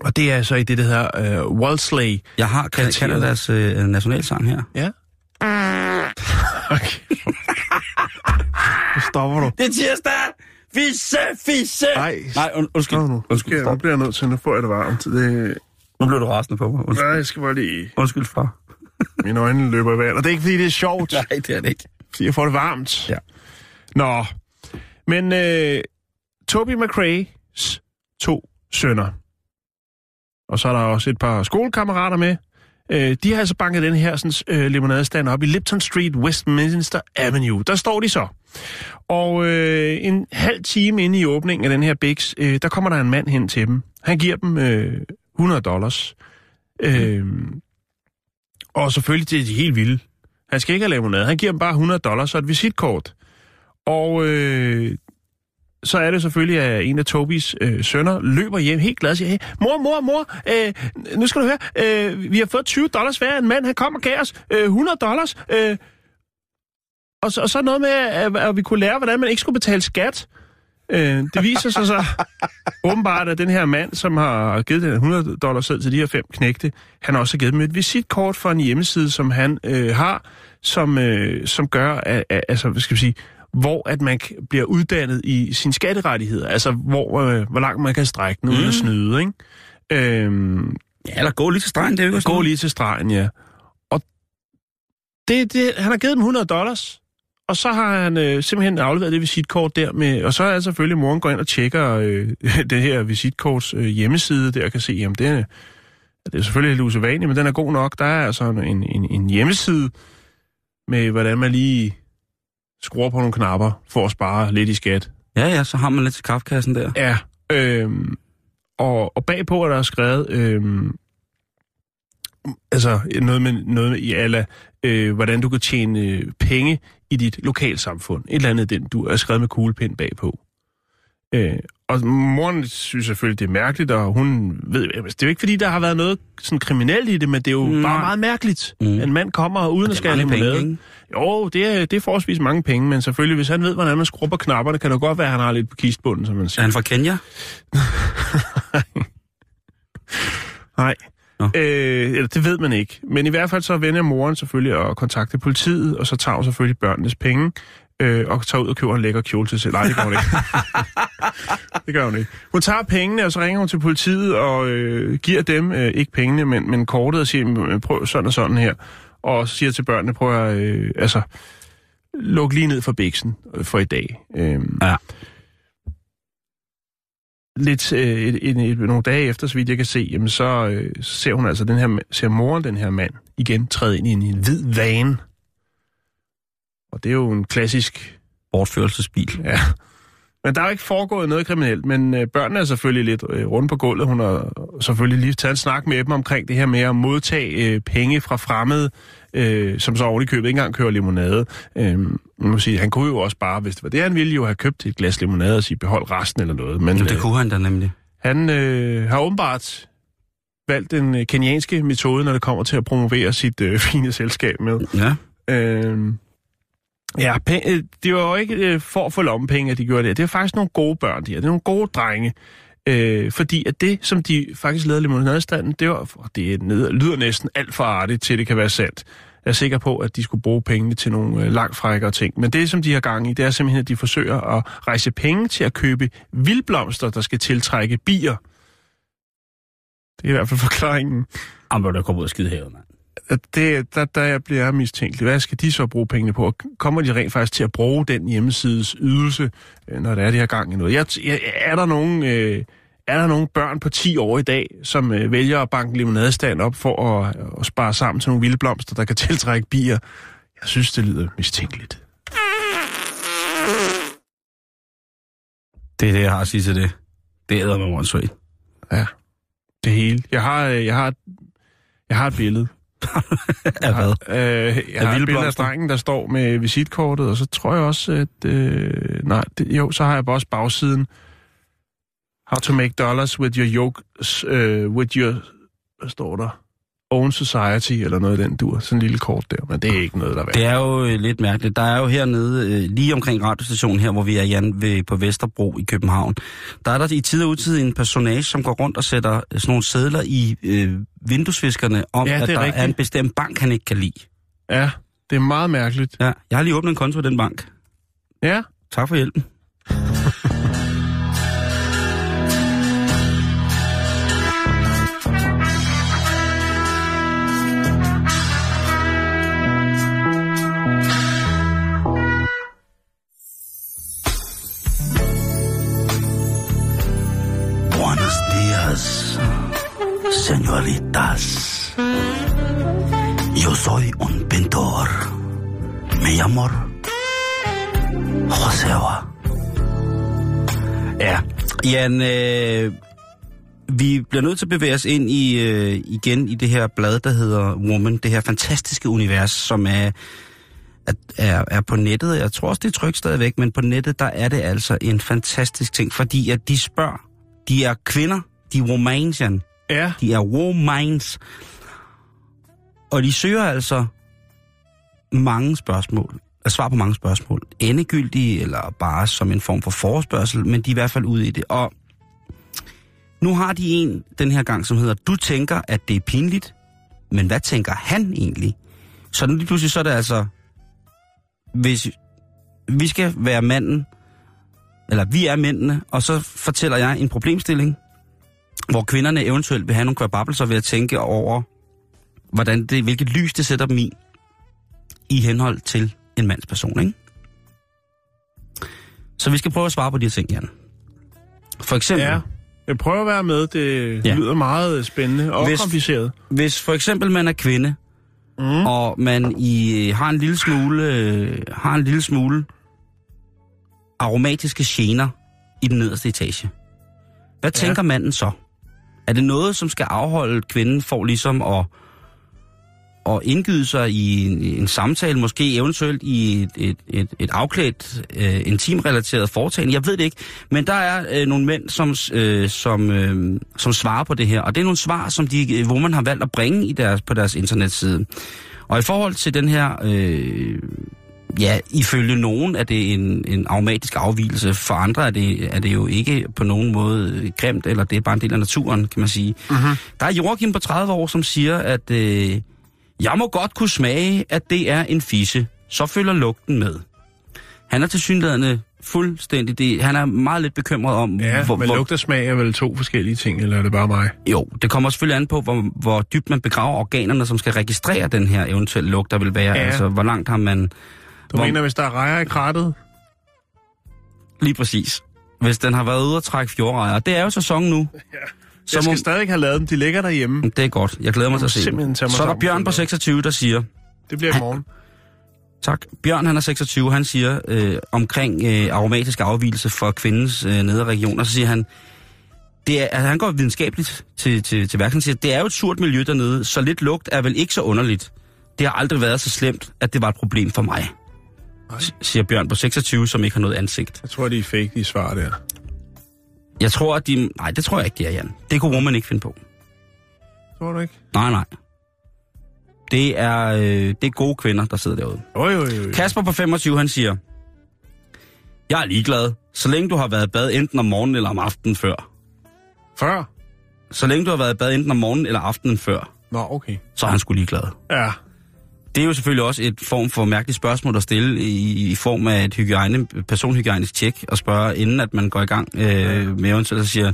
[SPEAKER 2] og det er så i det, der hedder øh, Wolseley.
[SPEAKER 1] Jeg har
[SPEAKER 2] Kriteriet.
[SPEAKER 1] Canadas øh, nationalsang her.
[SPEAKER 2] Ja. Okay. nu stopper du.
[SPEAKER 1] Det er tirsdag! Fisse, fisse!
[SPEAKER 2] Ej,
[SPEAKER 1] Nej, und, undskyld.
[SPEAKER 2] Nu.
[SPEAKER 1] Undskyld,
[SPEAKER 2] jeg- nu bliver jeg nødt til, nu får jeg det varmt. Det,
[SPEAKER 1] Nu blev du rasende på mig. Undskyld,
[SPEAKER 2] nej, jeg skal bare lige...
[SPEAKER 1] undskyld far.
[SPEAKER 2] Mine øjne løber i vand. Og det er ikke, fordi det er sjovt.
[SPEAKER 1] Nej, det er det ikke.
[SPEAKER 2] fordi jeg får det varmt.
[SPEAKER 1] Ja.
[SPEAKER 2] Nå, men øh, Toby McRae's to sønner, og så er der også et par skolekammerater med, øh, de har altså banket den her sådan, øh, limonadestand op i Lipton Street, Westminster Avenue. Der står de så. Og øh, en halv time inde i åbningen af den her Bix, øh, der kommer der en mand hen til dem. Han giver dem øh, 100 dollars. Øh, og selvfølgelig det er de helt vilde. Han skal ikke have limonade. Han giver dem bare 100 dollars og et visitkort. Og øh, så er det selvfølgelig, at en af Tobis øh, sønner løber hjem helt glad og siger, hey, mor, mor, mor, øh, nu skal du høre, øh, vi har fået 20 dollars hver. En mand, han kom og gav os øh, 100 dollars. Øh, og, så, og så noget med, at, at vi kunne lære, hvordan man ikke skulle betale skat. Øh, det viser sig så åbenbart, at den her mand, som har givet den 100 dollars selv til de her fem knægte, han har også givet dem et visitkort for en hjemmeside, som han øh, har, som, øh, som gør, at, at, altså, hvad skal vi sige, hvor at man bliver uddannet i sine skatterettigheder, altså hvor, øh, hvor langt man kan strække den uden at snyde, ikke? Øhm,
[SPEAKER 1] Ja, eller gå lige til stregen, det er jo ikke
[SPEAKER 2] gå lige til stregen, ja. Og det, det, han har givet dem 100 dollars, og så har han øh, simpelthen afleveret det visitkort der med, og så er selvfølgelig, moren går ind og tjekker øh, det her visitkorts øh, hjemmeside der, og kan se, jamen det er, det er selvfølgelig lidt usædvanligt, men den er god nok. Der er altså en, en, en hjemmeside med, hvordan man lige skruer på nogle knapper for at spare lidt i skat.
[SPEAKER 1] Ja, ja, så har man lidt til kaffekassen der.
[SPEAKER 2] Ja, øhm, og, og bagpå er der skrevet, øhm, altså noget med, noget med i alla, øh, hvordan du kan tjene penge i dit lokalsamfund. Et eller andet, den du er skrevet med kuglepind bagpå. Øh, og moren synes selvfølgelig, det er mærkeligt, og hun ved, det er jo ikke fordi, der har været noget sådan kriminelt i det, men det er jo
[SPEAKER 1] Nej.
[SPEAKER 2] bare meget mærkeligt.
[SPEAKER 1] Mm.
[SPEAKER 2] Mm. En mand kommer uden at
[SPEAKER 1] er penge,
[SPEAKER 2] limonade. Jo, det er, det er forholdsvis mange penge, men selvfølgelig, hvis han ved, hvordan man skruer på knapperne, kan det godt være, at han har lidt på kistbunden, som man
[SPEAKER 1] Er
[SPEAKER 2] siger.
[SPEAKER 1] han fra Kenya?
[SPEAKER 2] Nej.
[SPEAKER 1] Nå.
[SPEAKER 2] Øh, eller det ved man ikke. Men i hvert fald så vender moren selvfølgelig at kontakte politiet, og så tager hun selvfølgelig børnenes penge, øh, og tager ud og køber en lækker kjole til sig. Nej, det gør hun ikke. det gør hun ikke. Hun tager pengene, og så ringer hun til politiet og øh, giver dem, øh, ikke pengene, men, men kortet, og siger, "Men prøv sådan og sådan her. Og så siger til børnene, prøv at, øh, altså, luk lige ned for biksen øh, for i dag. Øh,
[SPEAKER 1] Ja.
[SPEAKER 2] lidt øh, et, et, et, nogle dage efter, så vidt jeg kan se, jamen så, øh, ser hun altså den her, ser moren den her mand igen træde ind i en, en hvid vane. Og det er jo en klassisk,
[SPEAKER 1] Bortførelsesbil.
[SPEAKER 2] ja. Men der er jo ikke foregået noget kriminelt, men øh, børnene er selvfølgelig lidt øh, rundt på gulvet. Hun har selvfølgelig lige taget en snak med dem omkring det her med at modtage øh, penge fra fremmede, øh, som så oven i købet ikke engang kører limonade. Øh, man må sige, han kunne jo også bare, hvis det var det, han ville jo have købt et glas limonade og sige, behold resten eller noget. Men,
[SPEAKER 1] Jamen, det kunne han da nemlig.
[SPEAKER 2] han øh, har åbenbart valgt den øh, kenianske metode, når det kommer til at promovere sit øh, fine selskab med.
[SPEAKER 1] Ja.
[SPEAKER 2] Øh, ja, øh, det var jo ikke øh, for at få lommepenge, at de gjorde det. Det er faktisk nogle gode børn, de her. Det er nogle gode drenge. Øh, fordi at det, som de faktisk lavede limonadestanden, det, var, og det er ned, lyder næsten alt for artigt til, det kan være sandt. Jeg er sikker på, at de skulle bruge pengene til nogle øh, langt frækkere ting. Men det, som de har gang i, det er simpelthen, at de forsøger at rejse penge til at købe vildblomster, der skal tiltrække bier. Det er i hvert fald forklaringen.
[SPEAKER 1] Jamen, der kommer ud af skidehavet, mand.
[SPEAKER 2] Det, der, der jeg bliver mistænkelig. Hvad skal de så bruge pengene på? Og Kommer de rent faktisk til at bruge den hjemmesides ydelse, øh, når der er det her gang i noget? Jeg, jeg, er, der nogen, øh, er der nogen børn på 10 år i dag, som øh, vælger at banke limonadestand op for at, at spare sammen til nogle vilde blomster, der kan tiltrække bier? Jeg synes, det lyder mistænkeligt.
[SPEAKER 1] Det er det, jeg har at sige til det. Det æder åndssvagt.
[SPEAKER 2] Ja, det hele. Jeg har, øh, jeg har, jeg har et billede.
[SPEAKER 1] Af hvad?
[SPEAKER 2] Øh, jeg har et billede af drengen, der står med visitkortet, og så tror jeg også, at... Øh, nej, det, jo, så har jeg også bagsiden. How to make dollars with your yoke, uh, with your... Hvad står der? Own society, eller noget af den dur. Sådan en lille kort der, men det er ikke noget, der er værd.
[SPEAKER 1] Det er jo øh, lidt mærkeligt. Der er jo hernede, øh, lige omkring radiostationen her, hvor vi er, Jan, ved, på Vesterbro i København, der er der i tid og utid en personage, som går rundt og sætter øh, sådan nogle sædler i øh, vinduesviskerne om,
[SPEAKER 2] Ja,
[SPEAKER 1] at
[SPEAKER 2] er
[SPEAKER 1] der
[SPEAKER 2] rigtigt.
[SPEAKER 1] er en bestemt bank, han ikke kan lide.
[SPEAKER 2] Ja, det er meget mærkeligt.
[SPEAKER 1] Ja, jeg har lige åbnet en konto i den bank.
[SPEAKER 2] Ja,
[SPEAKER 1] Tak for hjælpen. señoritas, señoritas. Yo soy un um pintor. Me llamo Joseva. Ja, Jan, øh, vi bliver nødt til at bevæge os ind i øh, igen i det her blad, der hedder Woman. Det her fantastiske univers, som er, er, er, er på nettet. Jeg tror også, det er trygt stadigvæk, men på nettet, der er det altså en fantastisk ting, fordi at de spørger, de er kvinder, de womans, Jan.
[SPEAKER 2] ja,
[SPEAKER 1] De er womans. Og de søger altså mange spørgsmål, altså svar på mange spørgsmål. Endegyldige, eller bare som en form for forespørgsel, men de er i hvert fald ude i det. Og nu har de en den her gang, som hedder, du tænker, at det er pinligt, men hvad tænker han egentlig? Så nu lige pludselig så er det altså, hvis vi skal være manden, eller vi er mændene, og så fortæller jeg en problemstilling, hvor kvinderne eventuelt vil have nogle kvababelser ved at tænke over, hvordan det, hvilket lys det sætter dem i, i henhold til en mands person, ikke? Så vi skal prøve at svare på de her ting, Jan. For eksempel,
[SPEAKER 2] Ja. Jeg prøver at være med. Det Ja. lyder meget spændende og
[SPEAKER 1] Hvis-
[SPEAKER 2] Hvis... kompliceret.
[SPEAKER 1] hvis for eksempel man er kvinde,
[SPEAKER 2] Mm.
[SPEAKER 1] og man i, har en lille smule, øh, har en lille smule aromatiske gener i den nederste etage. Hvad
[SPEAKER 2] Ja.
[SPEAKER 1] tænker manden så? Er det noget, som skal afholde kvinden for ligesom at, at indgyde sig i en, en samtale, måske eventuelt i et, et, et, et afklædt, øh, intimrelateret foretagende? Jeg ved det ikke, men der er øh, nogle mænd, som, øh, som, øh, som svarer på det her, og det er nogle svar, som de, øh, hvor man har valgt at bringe i deres, på deres internetside. Og i forhold til den her, øh, ja, ifølge nogen er det en, en aromatisk afvielse, for andre er det, er det jo ikke på nogen måde grimt, eller det er bare en del af naturen, kan man sige.
[SPEAKER 2] Mm-hmm.
[SPEAKER 1] Der er Joachim på 30 år, som siger, at øh, jeg må godt kunne smage, at det er en fisse. Så følger lugten med. Han er til synligheden fuldstændig det. Han er meget lidt bekymret om,
[SPEAKER 2] Ja,
[SPEAKER 1] hvor,
[SPEAKER 2] men
[SPEAKER 1] hvor,
[SPEAKER 2] lugt og smag er vel to forskellige ting, eller er det bare mig?
[SPEAKER 1] jo, det kommer selvfølgelig an på, hvor, hvor dybt man begraver organerne, som skal registrere den her eventuelle lugt, der vil være.
[SPEAKER 2] Ja.
[SPEAKER 1] Altså, hvor langt har man...
[SPEAKER 2] Du
[SPEAKER 1] Hvor-
[SPEAKER 2] mener, hvis der er rejer i krattet?
[SPEAKER 1] Lige præcis. Hvis den har været ude at trække fjordrejer. Det er jo sæson nu.
[SPEAKER 2] Ja.
[SPEAKER 1] Så
[SPEAKER 2] Jeg skal
[SPEAKER 1] må-
[SPEAKER 2] stadig have lavet dem. De ligger derhjemme.
[SPEAKER 1] Det er godt. Jeg glæder mig til at se.
[SPEAKER 2] mig
[SPEAKER 1] Så er der Bjørn på
[SPEAKER 2] det.
[SPEAKER 1] 26, der siger...
[SPEAKER 2] Det bliver i morgen.
[SPEAKER 1] Tak. Bjørn, han er 26, han siger øh, omkring øh, aromatisk afvielse for kvindens øh, nedre regioner, så siger han, det er, altså, han går videnskabeligt til, til, til værken, siger, det er jo et surt miljø dernede, så lidt lugt er vel ikke så underligt. Det har aldrig været så slemt, at det var et problem for mig, siger Bjørn på 26, som ikke har noget ansigt.
[SPEAKER 2] Jeg tror, de er fake, de svar der.
[SPEAKER 1] Jeg tror, at de... Nej, det tror jeg ikke, det er, Jan. Det kunne woman ikke finde på.
[SPEAKER 2] Tror du ikke?
[SPEAKER 1] Nej, nej. Det er, øh, det er gode kvinder, der sidder derude.
[SPEAKER 2] Jo, jo. jo.
[SPEAKER 1] Kasper på 25, han siger, jeg er ligeglad, så længe du har været i bad enten om morgenen eller om aftenen før.
[SPEAKER 2] Før?
[SPEAKER 1] Så længe du har været i bad enten om morgenen eller aftenen før,
[SPEAKER 2] Nå, okay.
[SPEAKER 1] så er han sgu ligeglad.
[SPEAKER 2] Ja.
[SPEAKER 1] Det er jo selvfølgelig også et form for mærkeligt spørgsmål at stille i, i form af et hygiejne, personhygiejnisk tjek og spørge, inden at man går i gang øh, med eventuelt at siger,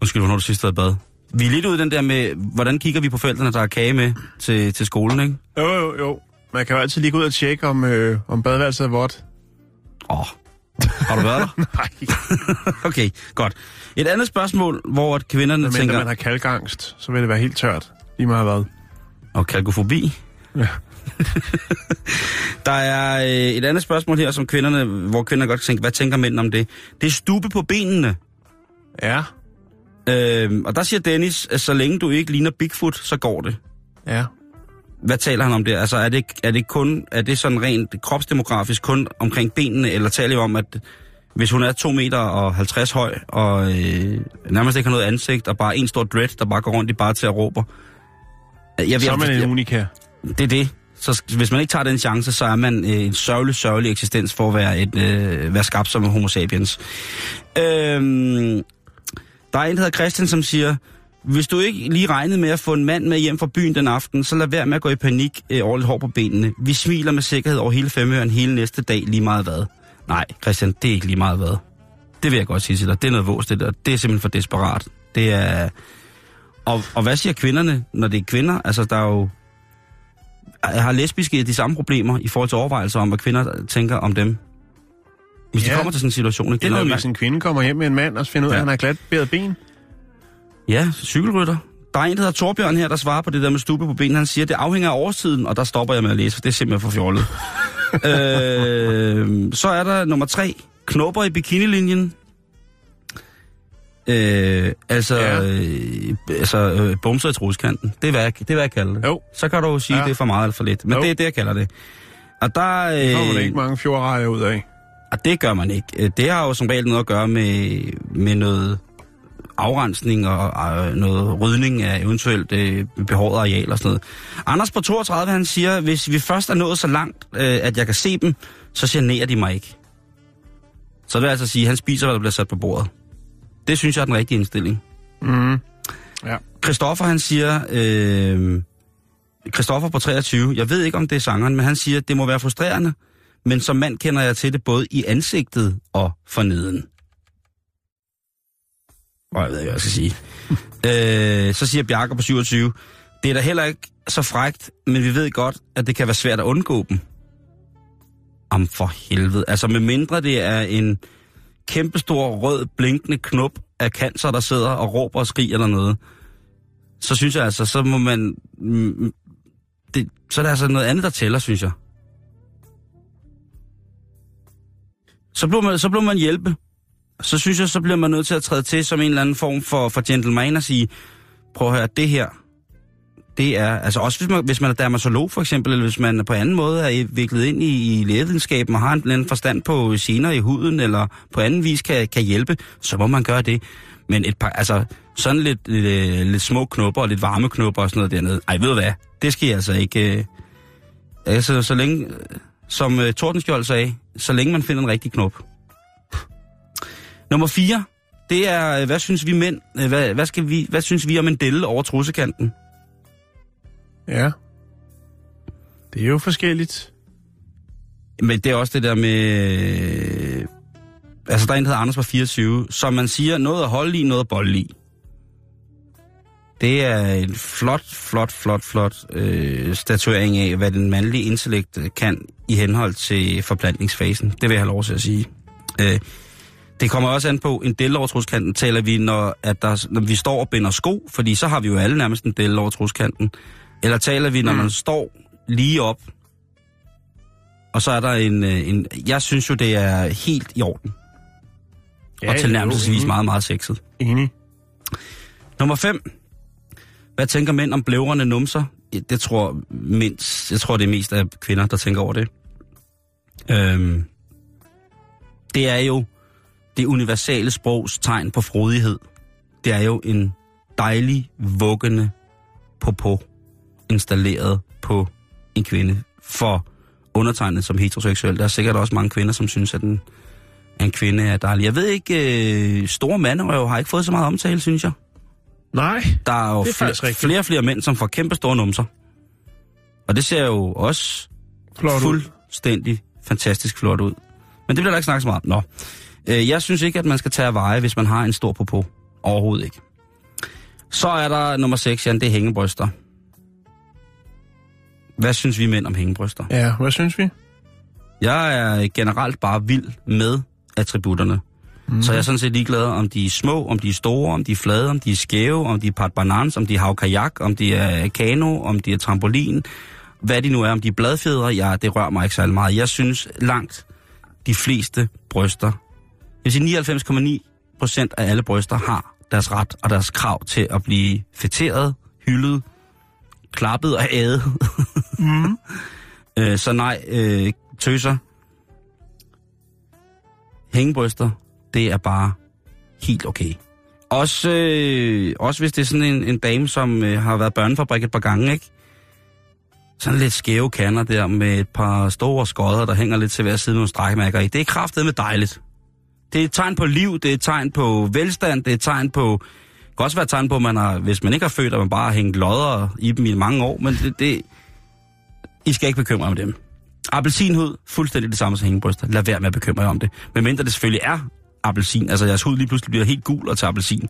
[SPEAKER 1] undskyld, hvornår du sidst i bad? Vi er lidt ude den der med, hvordan kigger vi på forældrene, der har kage med til, til skolen, ikke?
[SPEAKER 2] Jo, jo, jo. Man kan jo altid lige gå ud og tjekke, om, øh, om badeværelset er vådt.
[SPEAKER 1] Åh, oh, har du været der?
[SPEAKER 2] Nej.
[SPEAKER 1] Okay, godt. Et andet spørgsmål, hvor kvinderne
[SPEAKER 2] Men
[SPEAKER 1] tænker...
[SPEAKER 2] man har kalkangst, så vil det være helt tørt. Lige meget hvad.
[SPEAKER 1] Og kalkofobi.
[SPEAKER 2] Ja.
[SPEAKER 1] Der er øh, et andet spørgsmål her, som kvinderne, hvor kvinder godt kan tænke, hvad tænker mænd om det? Det er stube på benene.
[SPEAKER 2] Ja.
[SPEAKER 1] Øh, og der siger Dennis, at så længe du ikke ligner Bigfoot, så går det.
[SPEAKER 2] Ja.
[SPEAKER 1] Hvad taler han om det? Altså er det, er det kun, er det sådan rent kropsdemografisk kun omkring benene, eller taler vi om, at hvis hun er 2 meter og 50 høj, og øh, nærmest ikke har noget ansigt, og bare en stor dread, der bare går rundt i bare til at råbe. Jeg,
[SPEAKER 2] Så er man en
[SPEAKER 1] jeg,
[SPEAKER 2] unika.
[SPEAKER 1] det er det. Så hvis man ikke tager den chance, så er man øh, en sørgelig, sørgelig eksistens for at være, et, øh, være skabt som en homo sapiens. Øhm, der er en, der hedder Christian, som siger, hvis du ikke lige regnede med at få en mand med hjem fra byen den aften, så lad være med at gå i panik øh, over lidt hår på benene. Vi smiler med sikkerhed over hele femøren hele næste dag lige meget hvad. Nej, Christian, det er ikke lige meget hvad. Det vil jeg godt sige til dig. Det er noget vås, det der. Det er simpelthen for desperat. Det er... Og, og hvad siger kvinderne, når det er kvinder? Altså, der er jo... Har lesbiske de samme problemer i forhold til overvejelser om, hvad kvinder tænker om dem? Hvis ja. de kommer til sådan en situation, ikke? Det er
[SPEAKER 2] Eller
[SPEAKER 1] noget,
[SPEAKER 2] hvis en kvinde kommer hjem med en mand, og finder ud af,
[SPEAKER 1] Ja.
[SPEAKER 2] at han har glat bæret ben.
[SPEAKER 1] Ja, cykelrytter. Der er en, der hedder Torbjørn her, der svarer på det der med stube på benene. Han siger, det afhænger af årstiden, og der stopper jeg med at læse, for det er simpelthen for fjollet. øh, så er der nummer tre. Knopper i bikinilinjen. Øh, altså,
[SPEAKER 2] Ja.
[SPEAKER 1] øh, altså øh, bumser i truskanten. Det er, hvad jeg, det er, hvad jeg kalder det.
[SPEAKER 2] Jo.
[SPEAKER 1] Så kan du sige,
[SPEAKER 2] Ja.
[SPEAKER 1] det er for meget eller for lidt. Men
[SPEAKER 2] Jo.
[SPEAKER 1] det er det, jeg kalder det. Og der, øh,
[SPEAKER 2] Det kommer der ikke mange fjordrejer ud af.
[SPEAKER 1] og det gør man ikke. Øh, Det har jo som regel noget at gøre med, med noget afrensning og, og noget rydning af eventuelt øh, behåret areal og sådan noget. Anders på 32, han siger, hvis vi først er nået så langt, øh, at jeg kan se dem, så generer de mig ikke. Så det vil altså sige, at han spiser, hvad der bliver sat på bordet. Det synes jeg er den rigtige indstilling.
[SPEAKER 2] Mm. Ja.
[SPEAKER 1] Christoffer, han siger... Øh, Christoffer på 23, jeg ved ikke, om det er sangeren, men han siger, det må være frustrerende, men som mand kender jeg til det både i ansigtet og forneden. Og jeg ved ikke, hvad jeg skal sige. øh, så siger Bjarke på 27, det er da heller ikke så frægt, men vi ved godt, at det kan være svært at undgå dem. Om for helvede. Altså med mindre det er en kæmpestor rød blinkende knop af cancer, der sidder og råber og skriger eller så synes jeg altså, så må man... Mm, mm, det, så er der altså noget andet, der tæller, synes jeg. Så bliver man, så bliver man hjælpe. Så synes jeg, så bliver man nødt til at træde til som en eller anden form for, for gentleman og sige, prøv at høre, det her, det er, altså også hvis man, hvis man er dermatolog for eksempel, eller hvis man på anden måde er viklet ind i, i lægevidenskaben og har en eller anden forstand på gener i huden, eller på anden vis kan, kan hjælpe, så må man gøre det. Men et par, altså sådan lidt, lidt, øh, lidt små knopper og lidt varme knopper og sådan noget dernede, ej ved du hvad, det skal jeg altså ikke... Øh, altså så længe, som øh, Tordenskjold sagde, så længe man finder en rigtig knop. Nummer 4, det er, øh, hvad synes vi mænd, øh, hvad, hvad, skal vi, hvad synes vi om en delle over trussekanten?
[SPEAKER 2] Ja. Det er jo forskelligt.
[SPEAKER 1] Men det er også det der med... Øh, altså, der er en, der hedder Anders på 24, som man siger, noget at holde i, noget at bolle i. Det er en flot, flot, flot, flot øh, statuering af, hvad den mandlige intellekt øh, kan i henhold til forplantningsfasen. Det vil jeg have lov til at sige. Øh, det kommer også an på, en del taler vi, når, at der, når vi står og binder sko, fordi så har vi jo alle nærmest en del. Eller taler vi, når man står lige op, og så er der en, øh, en... Jeg synes jo, det er helt i orden. Ja, og tilnærmelsesvis meget, meget sexet.
[SPEAKER 2] Enig.
[SPEAKER 1] Nummer 5. Hvad tænker mænd om blævrende numser? Det tror mindst, jeg tror, det er mest af kvinder, der tænker over det. Øhm, det er jo det universale sprogs tegn på frodighed. Det er jo en dejlig, vuggende popo installeret på en kvinde. For undertegnet som heteroseksuel, der er sikkert også mange kvinder, som synes, at en, en kvinde er dejlig. Jeg ved ikke, øh, store manderøv har ikke fået så meget omtale, synes jeg.
[SPEAKER 2] Nej.
[SPEAKER 1] Der er jo
[SPEAKER 2] Det er faktisk
[SPEAKER 1] flere, flere og flere mænd, som får kæmpe store numser. Og det ser jo også
[SPEAKER 2] Flot ud.
[SPEAKER 1] fuldstændig fantastisk flot ud. Men det bliver der ikke snakket så meget om. Nå. Øh, jeg synes ikke, at man skal tage af veje, hvis man har en stor popo. Overhovedet ikke. Så er der nummer 6, Jan, det er hængebryster. Hvad synes vi mænd om hængebryster?
[SPEAKER 2] Ja, hvad synes vi?
[SPEAKER 1] Jeg er generelt bare vild med attributterne. Mm. Så jeg er sådan set ligeglad, om de er små, om de er store, om de er flade, om de er skæve, om de er part banans, om de er havkajak, om de er kano, om de er trampolin. Hvad de nu er, om de er bladfjedre, ja, det rører mig ikke særlig meget. Jeg synes langt de fleste bryster, jeg vil sige 99,9 procent af alle bryster har deres ret og deres krav til at blive fætteret, hyldet, klappet og ædet.
[SPEAKER 2] Mm.
[SPEAKER 1] Øh, så nej, øh, tøser. Hængebryster, det er bare helt okay. Også, øh, også hvis det er sådan en, en dame, som øh, har været børnefabrik et par gange, ikke? Sådan lidt skæve kander der med et par store skodder, der hænger lidt til hver side med nogle strækmærker i. Det er kraftedeme dejligt. Det er et tegn på liv, det er et tegn på velstand, det er et tegn på... Kan også være et tegn på, at man har, hvis man ikke har født, at man bare har hængt lodder i dem i mange år, men det, det, I skal ikke bekymre jer om dem. Appelsinhud, fuldstændig det samme som hængebryster. Lad være med at bekymre jer om det. Men mindre det selvfølgelig er appelsin, altså jeres hud lige pludselig bliver helt gul og til appelsin,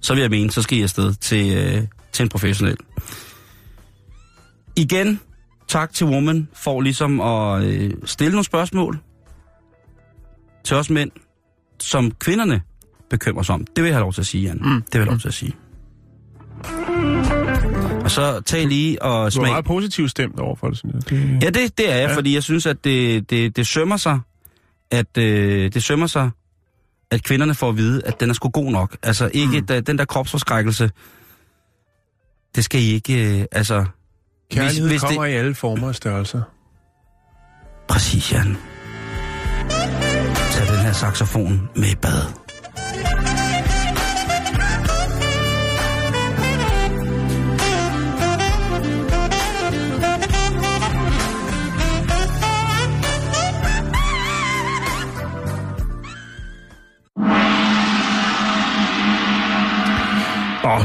[SPEAKER 1] så vil jeg mene, så skal I afsted til, øh, til en professionel. Igen, tak til Woman for ligesom at øh, stille nogle spørgsmål til os mænd, som kvinderne bekymrer sig om. Det vil jeg have lov til at sige, Jan. Mm. Det vil jeg have lov til at sige. Og så tag lige og
[SPEAKER 2] Du er
[SPEAKER 1] smag...
[SPEAKER 2] meget positivt stemt over for det. Noget. det
[SPEAKER 1] Ja, det, det er jeg, ja. Fordi jeg synes, at det, det, det sømmer sig, at øh, det sømmer sig, at kvinderne får at vide, at den er sgu god nok. Altså ikke, mm. den der kropsforskrækkelse, det skal I ikke, øh, altså...
[SPEAKER 2] Kærlighed
[SPEAKER 1] hvis, hvis
[SPEAKER 2] kommer
[SPEAKER 1] det,
[SPEAKER 2] i alle former og størrelser.
[SPEAKER 1] Præcis, Jan. Tag den her saxofon med i bad.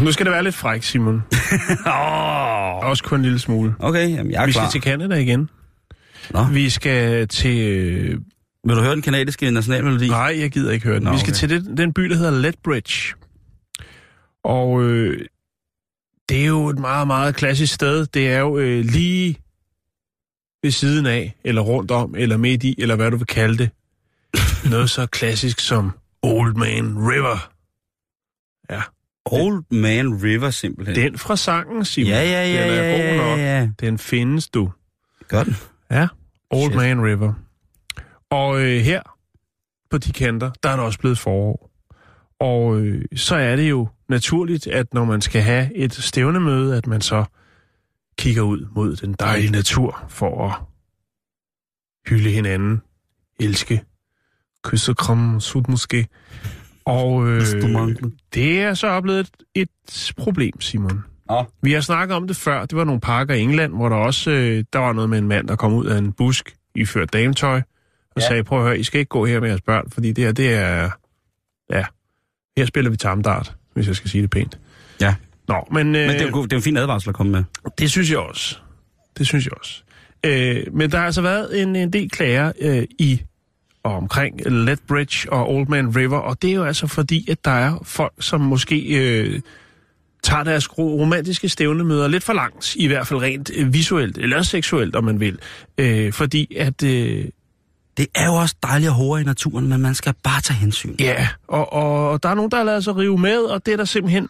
[SPEAKER 2] Nu skal det være lidt fræk, Simon.
[SPEAKER 1] oh,
[SPEAKER 2] Også kun en lille smule.
[SPEAKER 1] okay, jamen, jeg er
[SPEAKER 2] Vi
[SPEAKER 1] klar.
[SPEAKER 2] skal til Canada igen.
[SPEAKER 1] Nå.
[SPEAKER 2] Vi skal til... Øh,
[SPEAKER 1] Vil du høre den kanadiske nationalmelodi?
[SPEAKER 2] nej, jeg gider ikke høre den.
[SPEAKER 1] Nå,
[SPEAKER 2] Vi skal
[SPEAKER 1] okay.
[SPEAKER 2] til det, den by, der hedder Lethbridge. Og øh, det er jo et meget, meget klassisk sted. Det er jo øh, lige ved siden af, eller rundt om, eller midt i, eller hvad du vil kalde det. Noget så klassisk som Old Man River. Ja.
[SPEAKER 1] Old Man River, simpelthen.
[SPEAKER 2] Den fra sangen, Simon.
[SPEAKER 1] ja, ja, ja,
[SPEAKER 2] Den er
[SPEAKER 1] ja,
[SPEAKER 2] god nok.
[SPEAKER 1] ja, ja.
[SPEAKER 2] Den findes du.
[SPEAKER 1] Godt.
[SPEAKER 2] Ja, Old
[SPEAKER 1] Shit.
[SPEAKER 2] Man River. Og øh, her på de kanter, der er der også blevet forår. Og øh, så er det jo naturligt, at når man skal have et stævnemøde, at man så kigger ud mod den dejlige natur for at hylde hinanden, elske, kysse og kramme, sut måske. Og øh, det er så oplevet et, et problem, Simon.
[SPEAKER 1] Nå.
[SPEAKER 2] Vi har snakket om det før. Det var nogle parker i England, hvor der også øh, der var noget med en mand, der kom ud af en busk i ført dametøj og
[SPEAKER 1] Ja.
[SPEAKER 2] sagde, prøv at høre, I skal ikke gå her med jeres børn, fordi det her, det er... Ja, her spiller vi tamdart, hvis jeg skal sige det pænt.
[SPEAKER 1] Ja.
[SPEAKER 2] Nå, men, øh,
[SPEAKER 1] Men det er, jo, det er jo en fin advarsel at komme med.
[SPEAKER 2] det synes jeg også. Det synes jeg også. Øh, men der har altså været en, en del klager øh, i og omkring Lethbridge og Old Man River, og det er jo altså fordi, at der er folk, som måske øh, tager deres ro- romantiske stævnemøder lidt for langt, i hvert fald rent øh, visuelt, eller seksuelt, om man vil. Øh, fordi at, øh,
[SPEAKER 1] Det er jo også dejligt at hore i naturen, men man skal bare tage hensyn.
[SPEAKER 2] ja, og, og, og der er nogen, der har lavet sig rive med, og det er der simpelthen...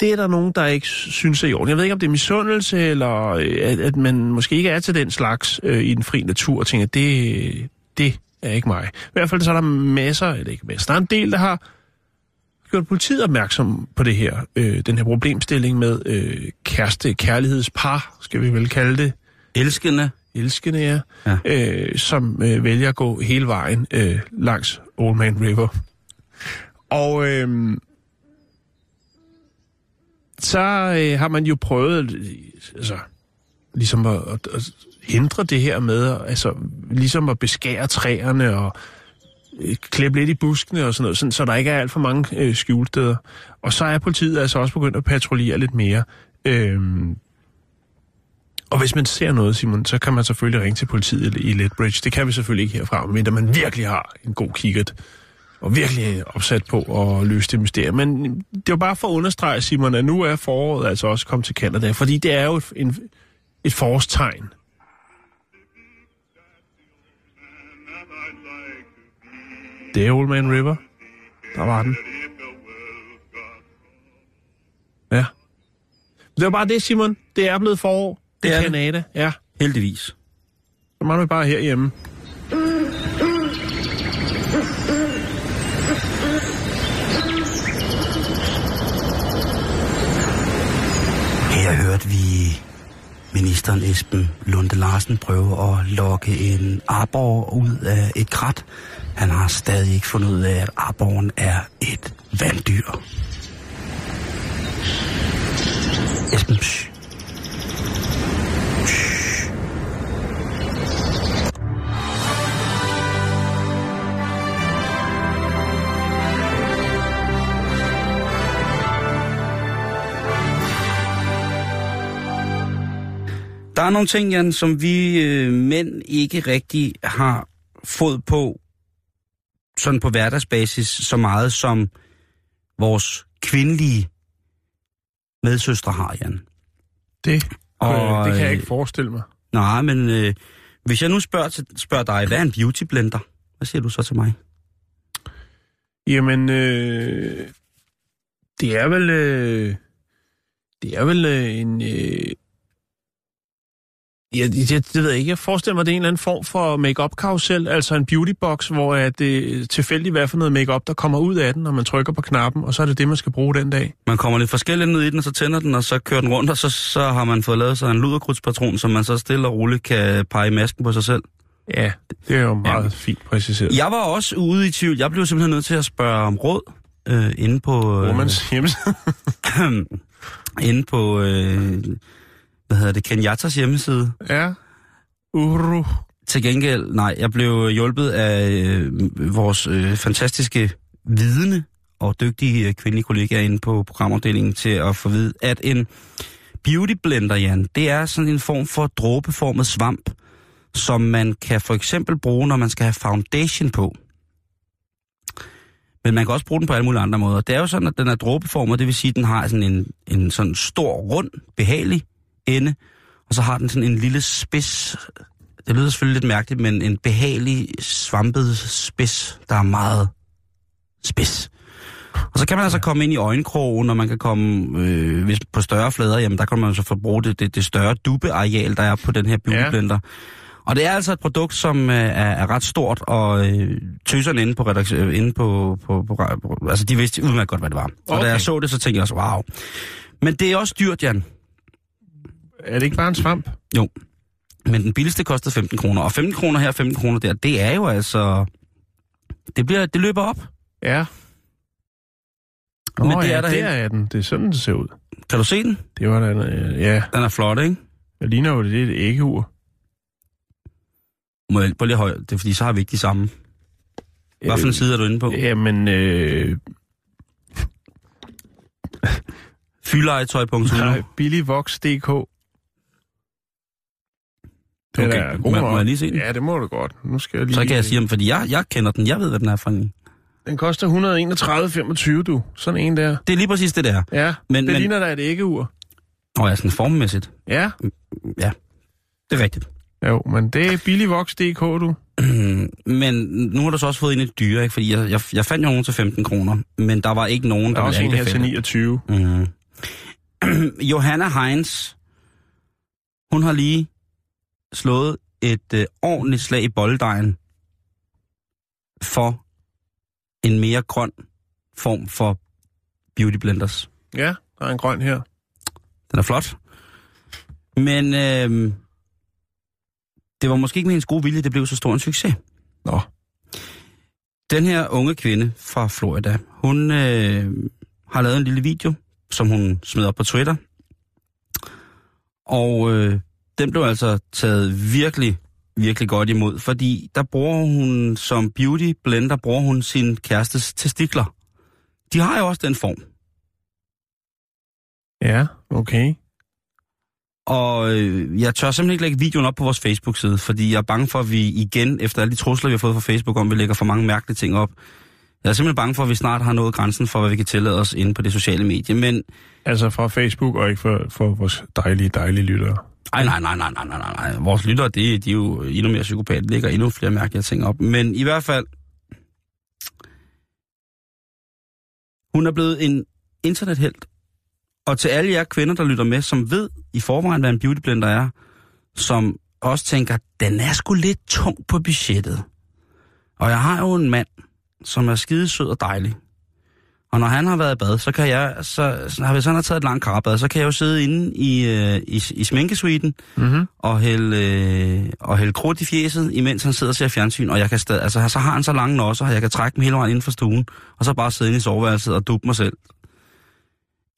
[SPEAKER 2] Det er der nogen, der ikke synes er i orden. Jeg ved ikke, om det er misundelse, eller øh, at, at man måske ikke er til den slags øh, i den fri natur, og tænker, det, det er ikke mig. I hvert fald så er der masser, eller ikke masser, der er en del, der har gjort politiet opmærksom på det her, øh, den her problemstilling med øh, kæreste, kærlighedspar, skal vi vel kalde det,
[SPEAKER 1] Elskende.
[SPEAKER 2] elskende ja,
[SPEAKER 1] Ja.
[SPEAKER 2] ja. Øh, som øh, vælger at gå hele vejen øh, langs Old Man River. Og øh, så øh, har man jo prøvet altså, ligesom at, at, at hindre det her med, altså ligesom at beskære træerne og øh, klippe lidt i buskene og sådan noget, sådan, så der ikke er alt for mange øh, skjulsteder. Og så er politiet altså også begyndt at patruljere lidt mere. Øhm, og hvis man ser noget, Simon, så kan man selvfølgelig ringe til politiet i Lethbridge. Det kan vi selvfølgelig ikke herfra, men man virkelig har en god kikkert og virkelig opsat på at løse det mysterium. Men det var bare for at understrege, Simon, at nu er foråret altså også kommet til Canada, fordi det er jo et, en, et forårstegn. Det er Old Man River. Der var den. Ja. Det var bare det, Simon. Det er blevet forår. Det
[SPEAKER 1] Det er.
[SPEAKER 2] Canada. Ja.
[SPEAKER 1] Heldigvis.
[SPEAKER 2] Så mangler vi bare herhjemme.
[SPEAKER 1] Jeg hørte vi ministeren Esben Lunde Larsen prøve at lokke en arbor ud af et krat. Han har stadig ikke fundet ud af, at arboren er et vanddyr. Esben. Shh. Er nogle ting, Jan, som vi øh, mænd ikke rigtig har fået på sådan på hverdagsbasis så meget som vores kvindelige medsøstre har, Jan.
[SPEAKER 2] Det,
[SPEAKER 1] Og,
[SPEAKER 2] det kan jeg
[SPEAKER 1] øh,
[SPEAKER 2] ikke forestille mig.
[SPEAKER 1] Nej, men øh, hvis jeg nu spørger, til, spørger dig, hvad er en beautyblender? Hvad siger du så til mig?
[SPEAKER 2] Jamen, øh, det er vel... Øh, det er vel øh, en... Øh, jeg, jeg, det ved jeg ikke. Jeg forestiller mig, det er en eller anden form for make-up karusel, altså en beautybox, hvor at det tilfældigt hvad for noget make-up, der kommer ud af den, når man trykker på knappen, og så er det det, man skal bruge den dag.
[SPEAKER 1] Man kommer lidt forskelligt ned i den, og så tænder den, og så kører den rundt, og så, så har man fået lavet sig en luderkrudspatron, som man så stille og roligt kan pege masken på sig selv.
[SPEAKER 2] Ja, det er jo meget ja. fint præciseret.
[SPEAKER 1] Jeg var også ude i tvivl. Jeg blev simpelthen nødt til at spørge om råd øh, inde på... Øh,
[SPEAKER 2] Romans hjemmeside.
[SPEAKER 1] inde på... Øh, hvad hedder det? Kenyatas hjemmeside.
[SPEAKER 2] ja. Uru.
[SPEAKER 1] Til gengæld, nej, jeg blev hjulpet af øh, vores øh, fantastiske vidne og dygtige øh, kvindelige kollegaer inde på programafdelingen til at få vide, at en beauty blender, Jan, det er sådan en form for dråbeformet svamp, som man kan for eksempel bruge, når man skal have foundation på. Men man kan også bruge den på alle mulige andre måder. Det er jo sådan, at den er dråbeformet, det vil sige, at den har sådan en, en sådan stor, rund, behagelig ende, og så har den sådan en lille spids, det lyder selvfølgelig lidt mærkeligt, men en behagelig, svampet spids, der er meget spids. Og så kan man altså komme ind i øjenkrogen, og man kan komme øh, hvis på større flader, jamen der kan man så få bruge det, det, det større dubbeareal, der er på den her beautyblender. Ja. Og det er altså et produkt, som øh, er, er ret stort, og øh, tøserne inde på redaktion, inde på, på, på, på, altså de vidste udmærket godt, hvad det var. Og da jeg så det, så tænkte jeg også, wow. Men det er også dyrt, Jan.
[SPEAKER 2] Er det ikke bare en svamp?
[SPEAKER 1] Jo. Men den billigste kostede 15 kroner, og 15 kroner her, 15 kroner der, det er jo altså... Det, bliver, det løber op.
[SPEAKER 2] Ja.
[SPEAKER 1] Men
[SPEAKER 2] Åh,
[SPEAKER 1] det
[SPEAKER 2] ja,
[SPEAKER 1] er der hen.
[SPEAKER 2] er den. Det er sådan, det ser ud.
[SPEAKER 1] Kan du se den?
[SPEAKER 2] Det var da, øh, ja.
[SPEAKER 1] Den er flot, ikke?
[SPEAKER 2] Det ligner jo, det er et æggeur.
[SPEAKER 1] Må jeg på lige højt? Det er fordi, så har vi ikke de samme. Hvad for en side er du inde på?
[SPEAKER 2] Jamen, øh,
[SPEAKER 1] Fylegetøj.nu.
[SPEAKER 2] nej, billigvox.dk. Er
[SPEAKER 1] Okay,
[SPEAKER 2] da god
[SPEAKER 1] må- må jeg lige se den?
[SPEAKER 2] Ja, det må du godt. Nu skal jeg lige...
[SPEAKER 1] Så kan jeg sige dem, fordi jeg, jeg kender den. Jeg ved, hvad den er en.
[SPEAKER 2] Den koster 131,25, du. Sådan en der.
[SPEAKER 1] Det er lige præcis det der.
[SPEAKER 2] Ja,
[SPEAKER 1] Men-
[SPEAKER 2] det
[SPEAKER 1] men-
[SPEAKER 2] ligner da et æggeur.
[SPEAKER 1] Og er sådan formmæssigt.
[SPEAKER 2] Ja.
[SPEAKER 1] Ja, det er rigtigt.
[SPEAKER 2] Jo, men det er billigvox.dk, du.
[SPEAKER 1] Men nu har du så også fået en et dyre, ikke? Fordi jeg, jeg, jeg fandt jo nogen til 15 kroner, men der var ikke nogen,
[SPEAKER 2] Der
[SPEAKER 1] der
[SPEAKER 2] er også en her til
[SPEAKER 1] anbefale.
[SPEAKER 2] 29.
[SPEAKER 1] Mm. Johanna Heinz, hun har lige slået et øh, ordentligt slag i bolddejen for en mere grøn form for beauty blenders.
[SPEAKER 2] Ja, der er en grøn her.
[SPEAKER 1] Den er flot. Men øh, det var måske ikke med hendes gode vilje, det blev så stor en succes.
[SPEAKER 2] Nå.
[SPEAKER 1] Den her unge kvinde fra Florida, hun øh, har lavet en lille video, som hun smed op på Twitter. Og øh, den blev altså taget virkelig, virkelig godt imod, fordi der bruger hun som beauty blender, bruger hun sin kærestes testikler. De har jo også den form.
[SPEAKER 2] Ja, okay.
[SPEAKER 1] Og øh, jeg tør simpelthen ikke lægge videoen op på vores Facebook-side, fordi jeg er bange for, at vi igen, efter alle de trusler, vi har fået fra Facebook om, vi lægger for mange mærkelige ting op, jeg er simpelthen bange for, at vi snart har nået grænsen for, hvad vi kan tillade os inde på det sociale medie. Men
[SPEAKER 2] Altså fra Facebook og ikke for, for vores dejlige, dejlige lyttere
[SPEAKER 1] ej, nej, nej, nej, nej, nej, nej, nej. Vores lyttere, de, de er jo endnu mere psykopat, ligger endnu flere mærkelige ting op. Men i hvert fald, hun er blevet en internethelt. Og til alle jer kvinder, der lytter med, som ved i forvejen, hvad en beautyblender er, som også tænker, den er sgu lidt tung på budgettet. Og jeg har jo en mand, som er skide sød og dejlig. Og når han har været i bad, så kan jeg, så, så hvis han har taget et langt karabad, så kan jeg jo sidde inde i, øh, i, i sminkesuiten
[SPEAKER 2] Mm-hmm.
[SPEAKER 1] og hælde, øh, og hælde krudt i fjeset, imens han sidder og ser fjernsyn, og jeg kan stadig, altså, så har han så lange nosser, at jeg kan trække dem hele vejen inden for stuen, og så bare sidde inde i soveværelset og duppe mig selv.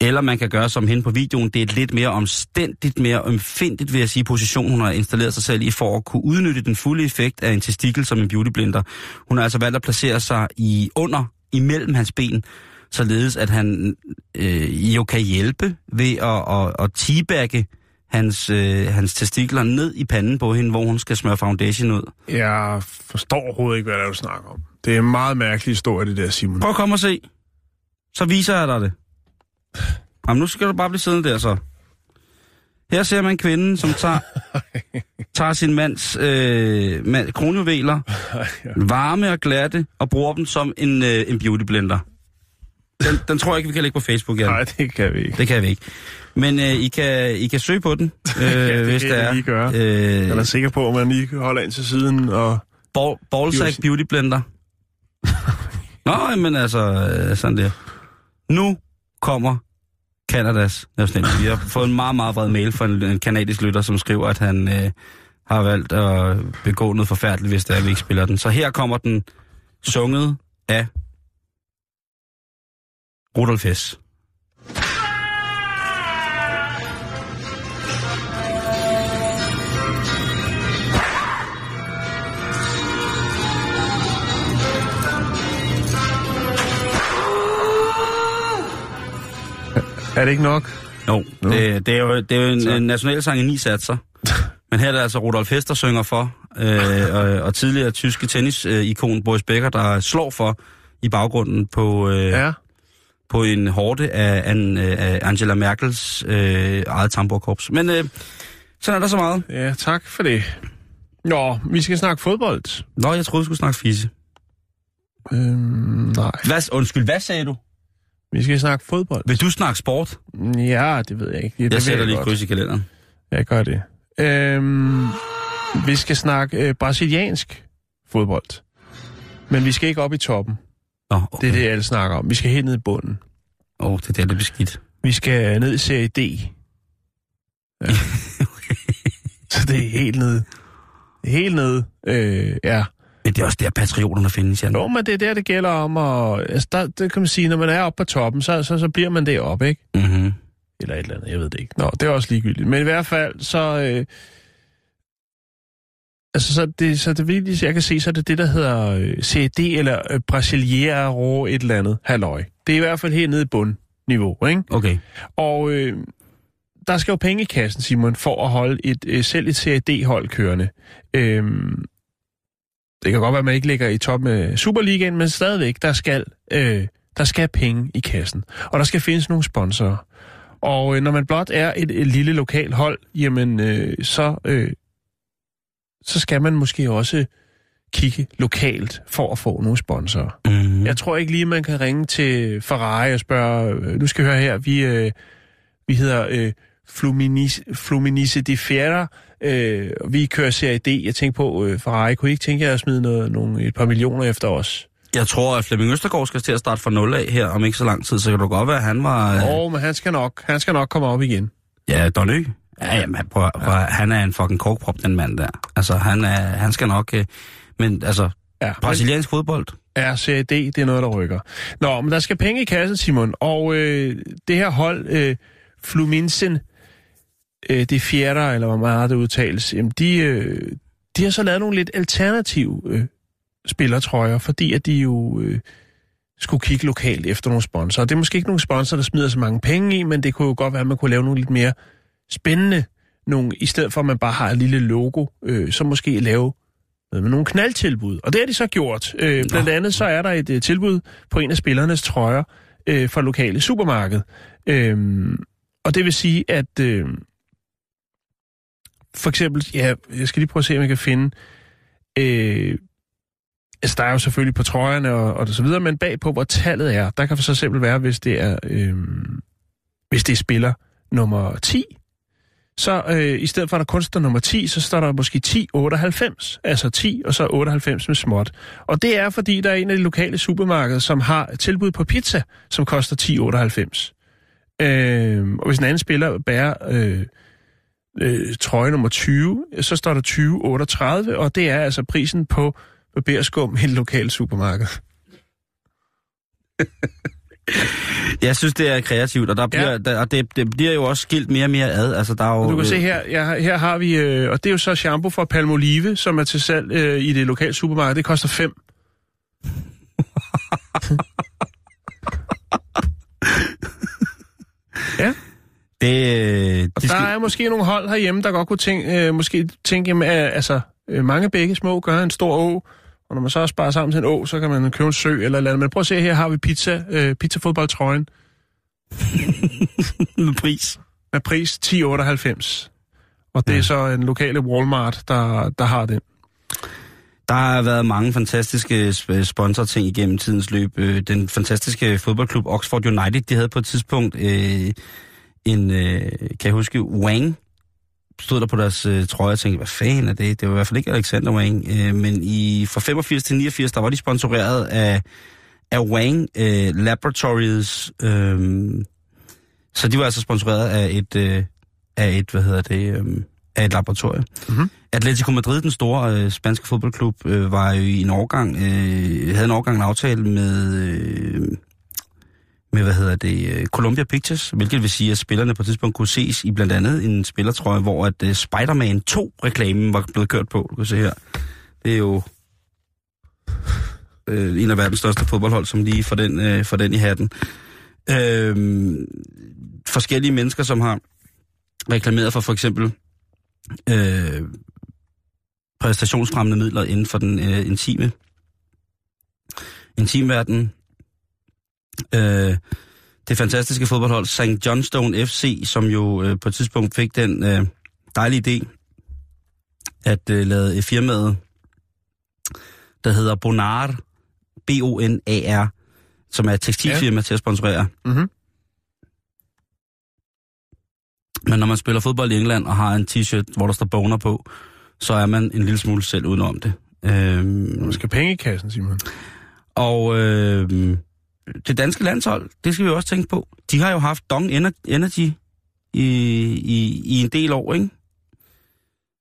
[SPEAKER 1] Eller man kan gøre som hende på videoen, det er et lidt mere omstændigt, mere ømfindigt, vil jeg sige, position, hun har installeret sig selv i, for at kunne udnytte den fulde effekt af en testikel som en beautyblender. Hun har altså valgt at placere sig i under, imellem hans ben, således at han øh, jo kan hjælpe ved at, at, at teabagge hans, øh, hans testikler ned i panden på hende, hvor hun skal smøre foundation ud.
[SPEAKER 2] Jeg forstår overhovedet ikke, hvad der er, du snakker om. Det er en meget mærkelig historie, det der, Simon.
[SPEAKER 1] Prøv at komme og se. Så viser jeg dig det. Jamen, nu skal du bare blive siddende der så. Her ser man kvinden, som tager, tager sin mands øh, mand, kronjuveler, varme og glatte, og bruger dem som en, øh, en beautyblender. Den, den tror jeg ikke, vi kan lægge på Facebook, Jan.
[SPEAKER 2] Nej, det kan vi ikke.
[SPEAKER 1] Det kan vi ikke. Men øh, I, kan, I kan søge på den, øh,
[SPEAKER 2] det
[SPEAKER 1] hvis det
[SPEAKER 2] jeg
[SPEAKER 1] er.
[SPEAKER 2] lige gøre. Jeg
[SPEAKER 1] Øh,
[SPEAKER 2] er sikker på, at man lige holder ind til siden og...
[SPEAKER 1] ball, ballsack beauty blender. Nå, men altså, øh, sådan der. Nu kommer Kanadas national. Vi har fået en meget, meget bred mail fra en, en kanadisk lytter, som skriver, at han øh, har valgt at begå noget forfærdeligt, hvis det er, vi ikke spiller den. Så her kommer den sunget af Rudolf Hess.
[SPEAKER 2] Er det ikke nok?
[SPEAKER 1] Jo,
[SPEAKER 2] Nå.
[SPEAKER 1] det, det, er jo, det er jo en,
[SPEAKER 2] Så.
[SPEAKER 1] en nationalsang i ni satser. Men her er det altså Rudolf Hess, der synger for, øh, og, og tidligere tyske tennis-ikon Boris Becker, der slår for i baggrunden på, øh,
[SPEAKER 2] Ja.
[SPEAKER 1] På en hårde af, øh, af Angela Merkels øh, eget tamborkorps. Men øh, sådan er der så meget.
[SPEAKER 2] Ja, tak for det. Nå, vi skal snakke fodbold.
[SPEAKER 1] Nå, jeg troede, du skulle snakke fisse.
[SPEAKER 2] Øhm, nej,
[SPEAKER 1] Hvad, undskyld, hvad sagde du?
[SPEAKER 2] vi skal snakke fodbold.
[SPEAKER 1] Vil du snakke sport?
[SPEAKER 2] Ja, det ved jeg ikke. Det
[SPEAKER 1] Jeg sætter lige kryds i kalenderen.
[SPEAKER 2] Jeg gør det. Øhm, vi skal snakke øh, brasiliansk fodbold. Men vi skal ikke op i toppen.
[SPEAKER 1] Nå, okay.
[SPEAKER 2] Det er det, alle snakker om. Vi skal helt ned i bunden.
[SPEAKER 1] Åh, oh, det er der, er beskidt.
[SPEAKER 2] Vi skal ned i serie D. Ja. Så det er helt nede. Helt nede, øh, ja.
[SPEAKER 1] Men det er også der, patrioterne findes, Jan.
[SPEAKER 2] Jo, men det er der, det gælder om. Og, altså, der, det kan man sige, når man er oppe på toppen, så, så, så bliver man deroppe, ikke?
[SPEAKER 1] Mm-hmm.
[SPEAKER 2] Eller et eller andet, jeg ved det ikke. Nå, det er også ligegyldigt. Men i hvert fald, så... Øh, altså, så det, så det vigtigste, jeg kan se, så er det det, der hedder øh, CAD eller øh, Brasiliero et eller andet halløj. Det er i hvert fald helt nede i bundniveau, ikke?
[SPEAKER 1] Okay.
[SPEAKER 2] Og øh, der skal jo penge i kassen, Simon, for at holde et, øh, selv et CAD-hold kørende. Øh, det kan godt være, at man ikke ligger i top med Superligaen, men stadigvæk, der skal, øh, der skal penge i kassen. Og der skal findes nogle sponsorer. Og øh, når man blot er et, et lille lokal hold, jamen øh, så, øh, så skal man måske også kigge lokalt for at få nogle sponsorer.
[SPEAKER 1] Mm-hmm.
[SPEAKER 2] Jeg tror ikke lige, man kan ringe til Ferrari og spørge, øh, nu skal høre her, vi, øh, vi hedder øh, Fluminense, Fluminense de Fiera, øh, vi kører Serie D. Jeg tænker på, øh, Ferrari, kunne I ikke tænke jer at smide noget, nogle, et par millioner efter os?
[SPEAKER 1] Jeg tror, at Flemming Østergaard skal til at starte fra 0 af her om ikke så lang tid, så kan det godt være, at han var...
[SPEAKER 2] Åh,
[SPEAKER 1] Øh,
[SPEAKER 2] oh, men han skal nok, han skal nok komme op igen.
[SPEAKER 1] ja, Donø. Ja, jamen, prøv, prøv, ja. han er en fucking korkprop, den mand der. Altså, han, er, han skal nok... Øh, men altså,
[SPEAKER 2] Ja,
[SPEAKER 1] brasiliansk fodbold,
[SPEAKER 2] Ja, Serie D, det er noget, der rykker. Nå, men der skal penge i kassen, Simon, og øh, det her hold, øh, Fluminense, øh, det fjerde, eller hvor meget det udtales, jamen de, øh, de har så lavet nogle lidt alternative øh, spillertrøjer, fordi at de jo øh, skulle kigge lokalt efter nogle sponsorer. Det er måske ikke nogle sponsorer, der smider så mange penge i, men det kunne jo godt være, at man kunne lave nogle lidt mere spændende, nogle, i stedet for at man bare har et lille logo, øh, så måske lave med nogle knaldtilbud. Og det har de så gjort. Øh, blandt andet så er der et øh, tilbud på en af spillernes trøjer øh, fra lokale supermarked. Øh, og det vil sige, at øh, for eksempel, ja, jeg skal lige prøve at se, om jeg kan finde... Øh, altså, der er jo selvfølgelig på trøjerne og, og så videre, men bagpå, hvor tallet er, der kan for så simpelthen være, hvis det er, øh, hvis det er spiller nummer 10, så øh, i stedet for, at der kun står nummer 10, så står der måske 1098. Altså 10 og så 98 med småt. Og det er, fordi der er en af de lokale supermarkeder, som har tilbud på pizza, som koster 1098. Øh, og hvis en anden spiller bærer øh, øh, trøje nummer 20, så står der 2038, og det er altså prisen på barberskum i et lokalt supermarked.
[SPEAKER 1] Jeg synes, det er kreativt, og, der bliver,
[SPEAKER 2] Ja.
[SPEAKER 1] der, og det, det bliver jo også skilt mere og mere ad. Altså, der er jo,
[SPEAKER 2] Du kan se her, ja, her har vi, øh, og det er jo så shampoo fra Palmolive, som er til salg øh, i det lokale supermarked. Det koster 5. ja,
[SPEAKER 1] Det, øh,
[SPEAKER 2] og
[SPEAKER 1] det
[SPEAKER 2] der er måske nogle hold herhjemme, der godt kunne tænke, øh, måske tænke, jamen, øh, altså, øh, mange begge små gør en stor å, og når man så sparer sammen til en å, så kan man købe en sø eller et eller andet. Men prøv at se, her har vi pizza, øh, pizzafodboldtrøjen
[SPEAKER 1] med pris.
[SPEAKER 2] med pris 10,98. Og det er så en lokale Walmart, der, der har den.
[SPEAKER 1] Der har været mange fantastiske sp- sponsorting igennem tidens løb. Øh, Den fantastiske fodboldklub Oxford United, de havde på et tidspunkt øh, en, øh, kan jeg huske, Wang, stod der på deres øh, trøje og tænkte, hvad fanden er det? Det var i hvert fald ikke Alexander Wang. Øh, men i, fra 85 til 89, der var de sponsoreret af, af Wang øh, Laboratories. Øh, så de var altså sponsoreret af et, øh, af et hvad hedder det, øh, af et laboratorium.
[SPEAKER 2] Mhm.
[SPEAKER 1] Atletico Madrid, den store øh, spanske fodboldklub, øh, var jo i en årgang, øh, havde en årgang en aftale med, øh, med, hvad hedder det, øh, Columbia Pictures, hvilket vil sige, at spillerne på et tidspunkt kunne ses i blandt andet en spillertrøje, hvor at øh, Spider-Man 2-reklamen var blevet kørt på. Du kan se her. Det er jo øh, en af verdens største fodboldhold, som lige får den, øh, får den i hatten. Øh, forskellige mennesker, som har reklameret for for eksempel øh, præstationsfremmende midler inden for den øh, intime intimverden. Øh, det fantastiske fodboldhold St. Johnstone FC, som jo øh, på et tidspunkt fik den øh, dejlige idé at øh, lade firmaet, der hedder Bonar, B-O-N-A-R, som er et tekstilfirma ja. til at sponsorere.
[SPEAKER 2] Mhm.
[SPEAKER 1] Men når man spiller fodbold i England og har en t-shirt, hvor der står boner på, så er man en lille smule selv udenom det. Øhm,
[SPEAKER 2] Man skal penge i kassen, Simon.
[SPEAKER 1] og øh, det danske landshold, det skal vi også tænke på. De har jo haft Dong Ener- Energy i, i, i en del år, ikke?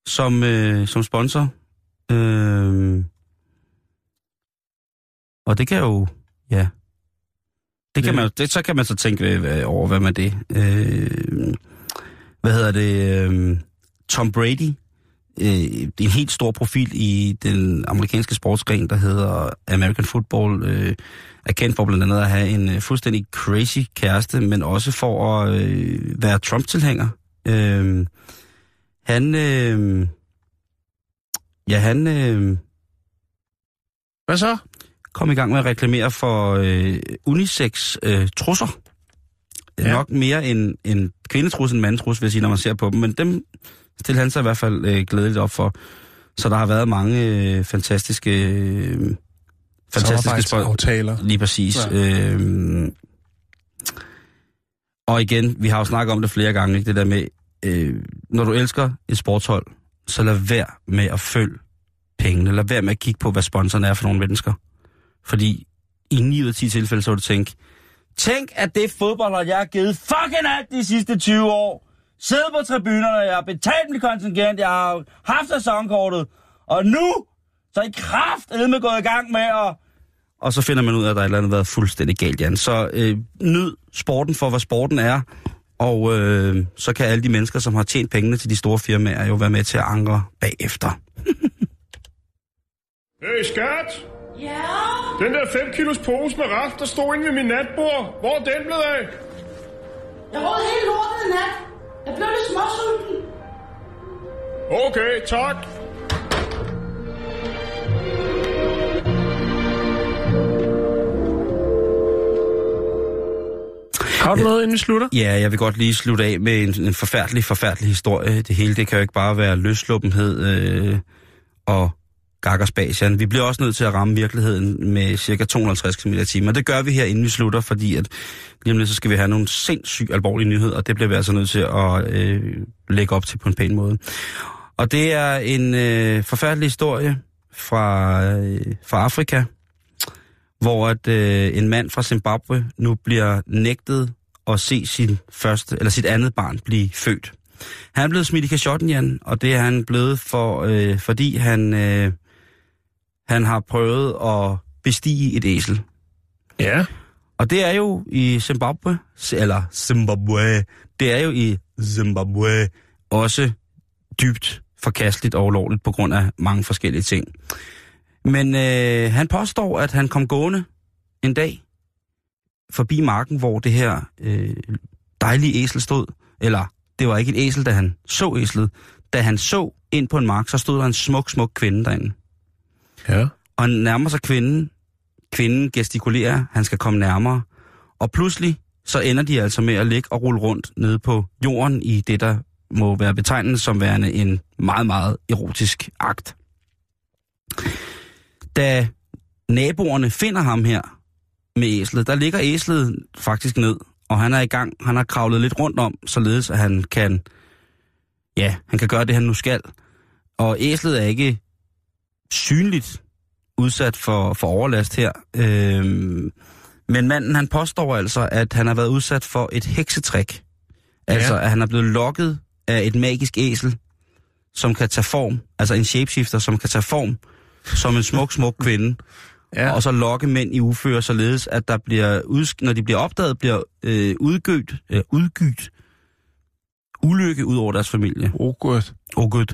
[SPEAKER 1] Som, øh, som sponsor. Øh, og det kan jo, ja. Det kan man, det, så kan man så tænke øh, hvad- over, hvad man det. Øh, hvad hedder det? Øh, Tom Brady. Øh, en helt stor profil i den amerikanske sportsgren, der hedder American Football. Øh, er kendt for blandt andet at have en øh, fuldstændig crazy kæreste, men også for at øh, være Trump-tilhænger. Øh, han, øh, ja, han øh,
[SPEAKER 2] Hvad så?
[SPEAKER 1] kom i gang med at reklamere for øh, unisex-trusser.
[SPEAKER 2] Ja.
[SPEAKER 1] Ja. Nok mere end en kvindetrus end mandetrus, vil jeg sige, når man ser på dem. Men dem stiller han sig i hvert fald øh, glædeligt op for. Så der har været mange øh, fantastiske... Øh, fantastiske
[SPEAKER 2] Samarbejdsaftaler.
[SPEAKER 1] Lige præcis. Ja. Øhm, og igen, vi har jo snakket om det flere gange, ikke? det der med, øh, når du elsker et sportshold, så lad være med at følge pengene. Lad være med at kigge på, hvad sponsoren er for nogle mennesker. Fordi i 9 ud af 10 tilfælde, så vil du tænke, tænk, at det fodboldhold, jeg har givet fucking alt de sidste 20 år, siddet på tribunerne, jeg har betalt mit kontingent, jeg har haft sæsonkortet, og nu, så er I kraft med gået i gang med at og så finder man ud af, at der er et eller andet været fuldstændig galt, Jan. Så øh, nyd sporten for, hvad sporten er, og øh, så kan alle de mennesker, som har tjent pengene til de store firmaer, jo være med til at angre bagefter.
[SPEAKER 2] Hey, skat!
[SPEAKER 3] Ja?
[SPEAKER 2] Den der 5 kilos pose med raft, der stod inde ved min natbord. Hvor er den blevet af?
[SPEAKER 3] Jeg rådede hele lortet i nat. Jeg blev lidt småsulten.
[SPEAKER 2] Okay, tak. Har du noget, inden vi slutter?
[SPEAKER 1] Ja, jeg vil godt lige slutte af med en, en forfærdelig, forfærdelig historie. Det hele, det kan jo ikke bare være løsluppenhed øh, og gakkersbasian. Vi bliver også nødt til at ramme virkeligheden med cirka 250 km i timen. Det gør vi her, inden vi slutter, fordi at lige om lidt, så skal vi have nogle sindssygt alvorlige nyheder, og det bliver vi altså nødt til at øh, lægge op til på en pæn måde. Og det er en øh, forfærdelig historie fra, øh, fra Afrika, hvor at, øh, en mand fra Zimbabwe nu bliver nægtet at se sin første, eller sit andet barn blive født. Han er blevet smidt i kashotten, Jan, og det er han blevet, for, øh, fordi han, øh, han har prøvet at bestige et æsel.
[SPEAKER 2] Ja.
[SPEAKER 1] Og det er jo i Zimbabwe, eller Zimbabwe, det er jo i Zimbabwe også dybt forkasteligt og ulovligt på grund af mange forskellige ting. Men øh, han påstår, at han kom gående en dag forbi marken, hvor det her øh, dejlige æsel stod. Eller, det var ikke et æsel, da han så æslet. Da han så ind på en mark, så stod der en smuk, smuk kvinde derinde.
[SPEAKER 2] Ja.
[SPEAKER 1] Og han nærmer sig kvinden. Kvinden gestikulerer, han skal komme nærmere. Og pludselig, så ender de altså med at ligge og rulle rundt nede på jorden i det, der må være betegnet som værende en meget, meget erotisk akt. Da naboerne finder ham her med æslet, der ligger æslet faktisk ned, og han er i gang, han har kravlet lidt rundt om, således at han kan, ja, han kan gøre det, han nu skal. Og æslet er ikke synligt udsat for, for overlast her. Øhm, men manden, han påstår altså, at han har været udsat for et heksetrik. Altså,
[SPEAKER 2] Ja.
[SPEAKER 1] at han er blevet lokket af et magisk æsel, som kan tage form, altså en shapeshifter, som kan tage form som en smuk, smuk kvinde, Ja. og så lokke mænd i uføre, således at der bliver, udsk- når de bliver opdaget, bliver øh, udgødt, øh, udgydt ulykke ud over deres familie.
[SPEAKER 2] Oh, godt.
[SPEAKER 1] Oh gud.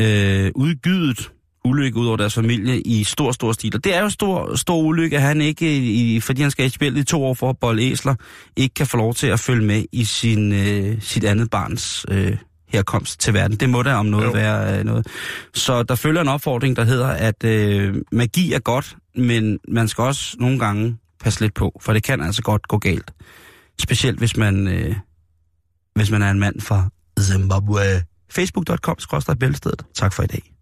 [SPEAKER 1] Øh, udgydet ulykke ud over deres familie i stor, stor stil. Og det er jo stor, stor ulykke, at han ikke, i, fordi han skal i spillet i to år for at bolle æsler, ikke kan få lov til at følge med i sin, øh, sit andet barns øh, herkomst til verden. Det må da om noget
[SPEAKER 2] Jo.
[SPEAKER 1] være øh, noget. Så der følger en opfordring, der hedder, at øh, magi er godt, men man skal også nogle gange passe lidt på, for det kan altså godt gå galt. Specielt hvis man, øh, hvis man er en mand fra Zimbabwe. Facebook.com-bæltestedet. Tak for i dag.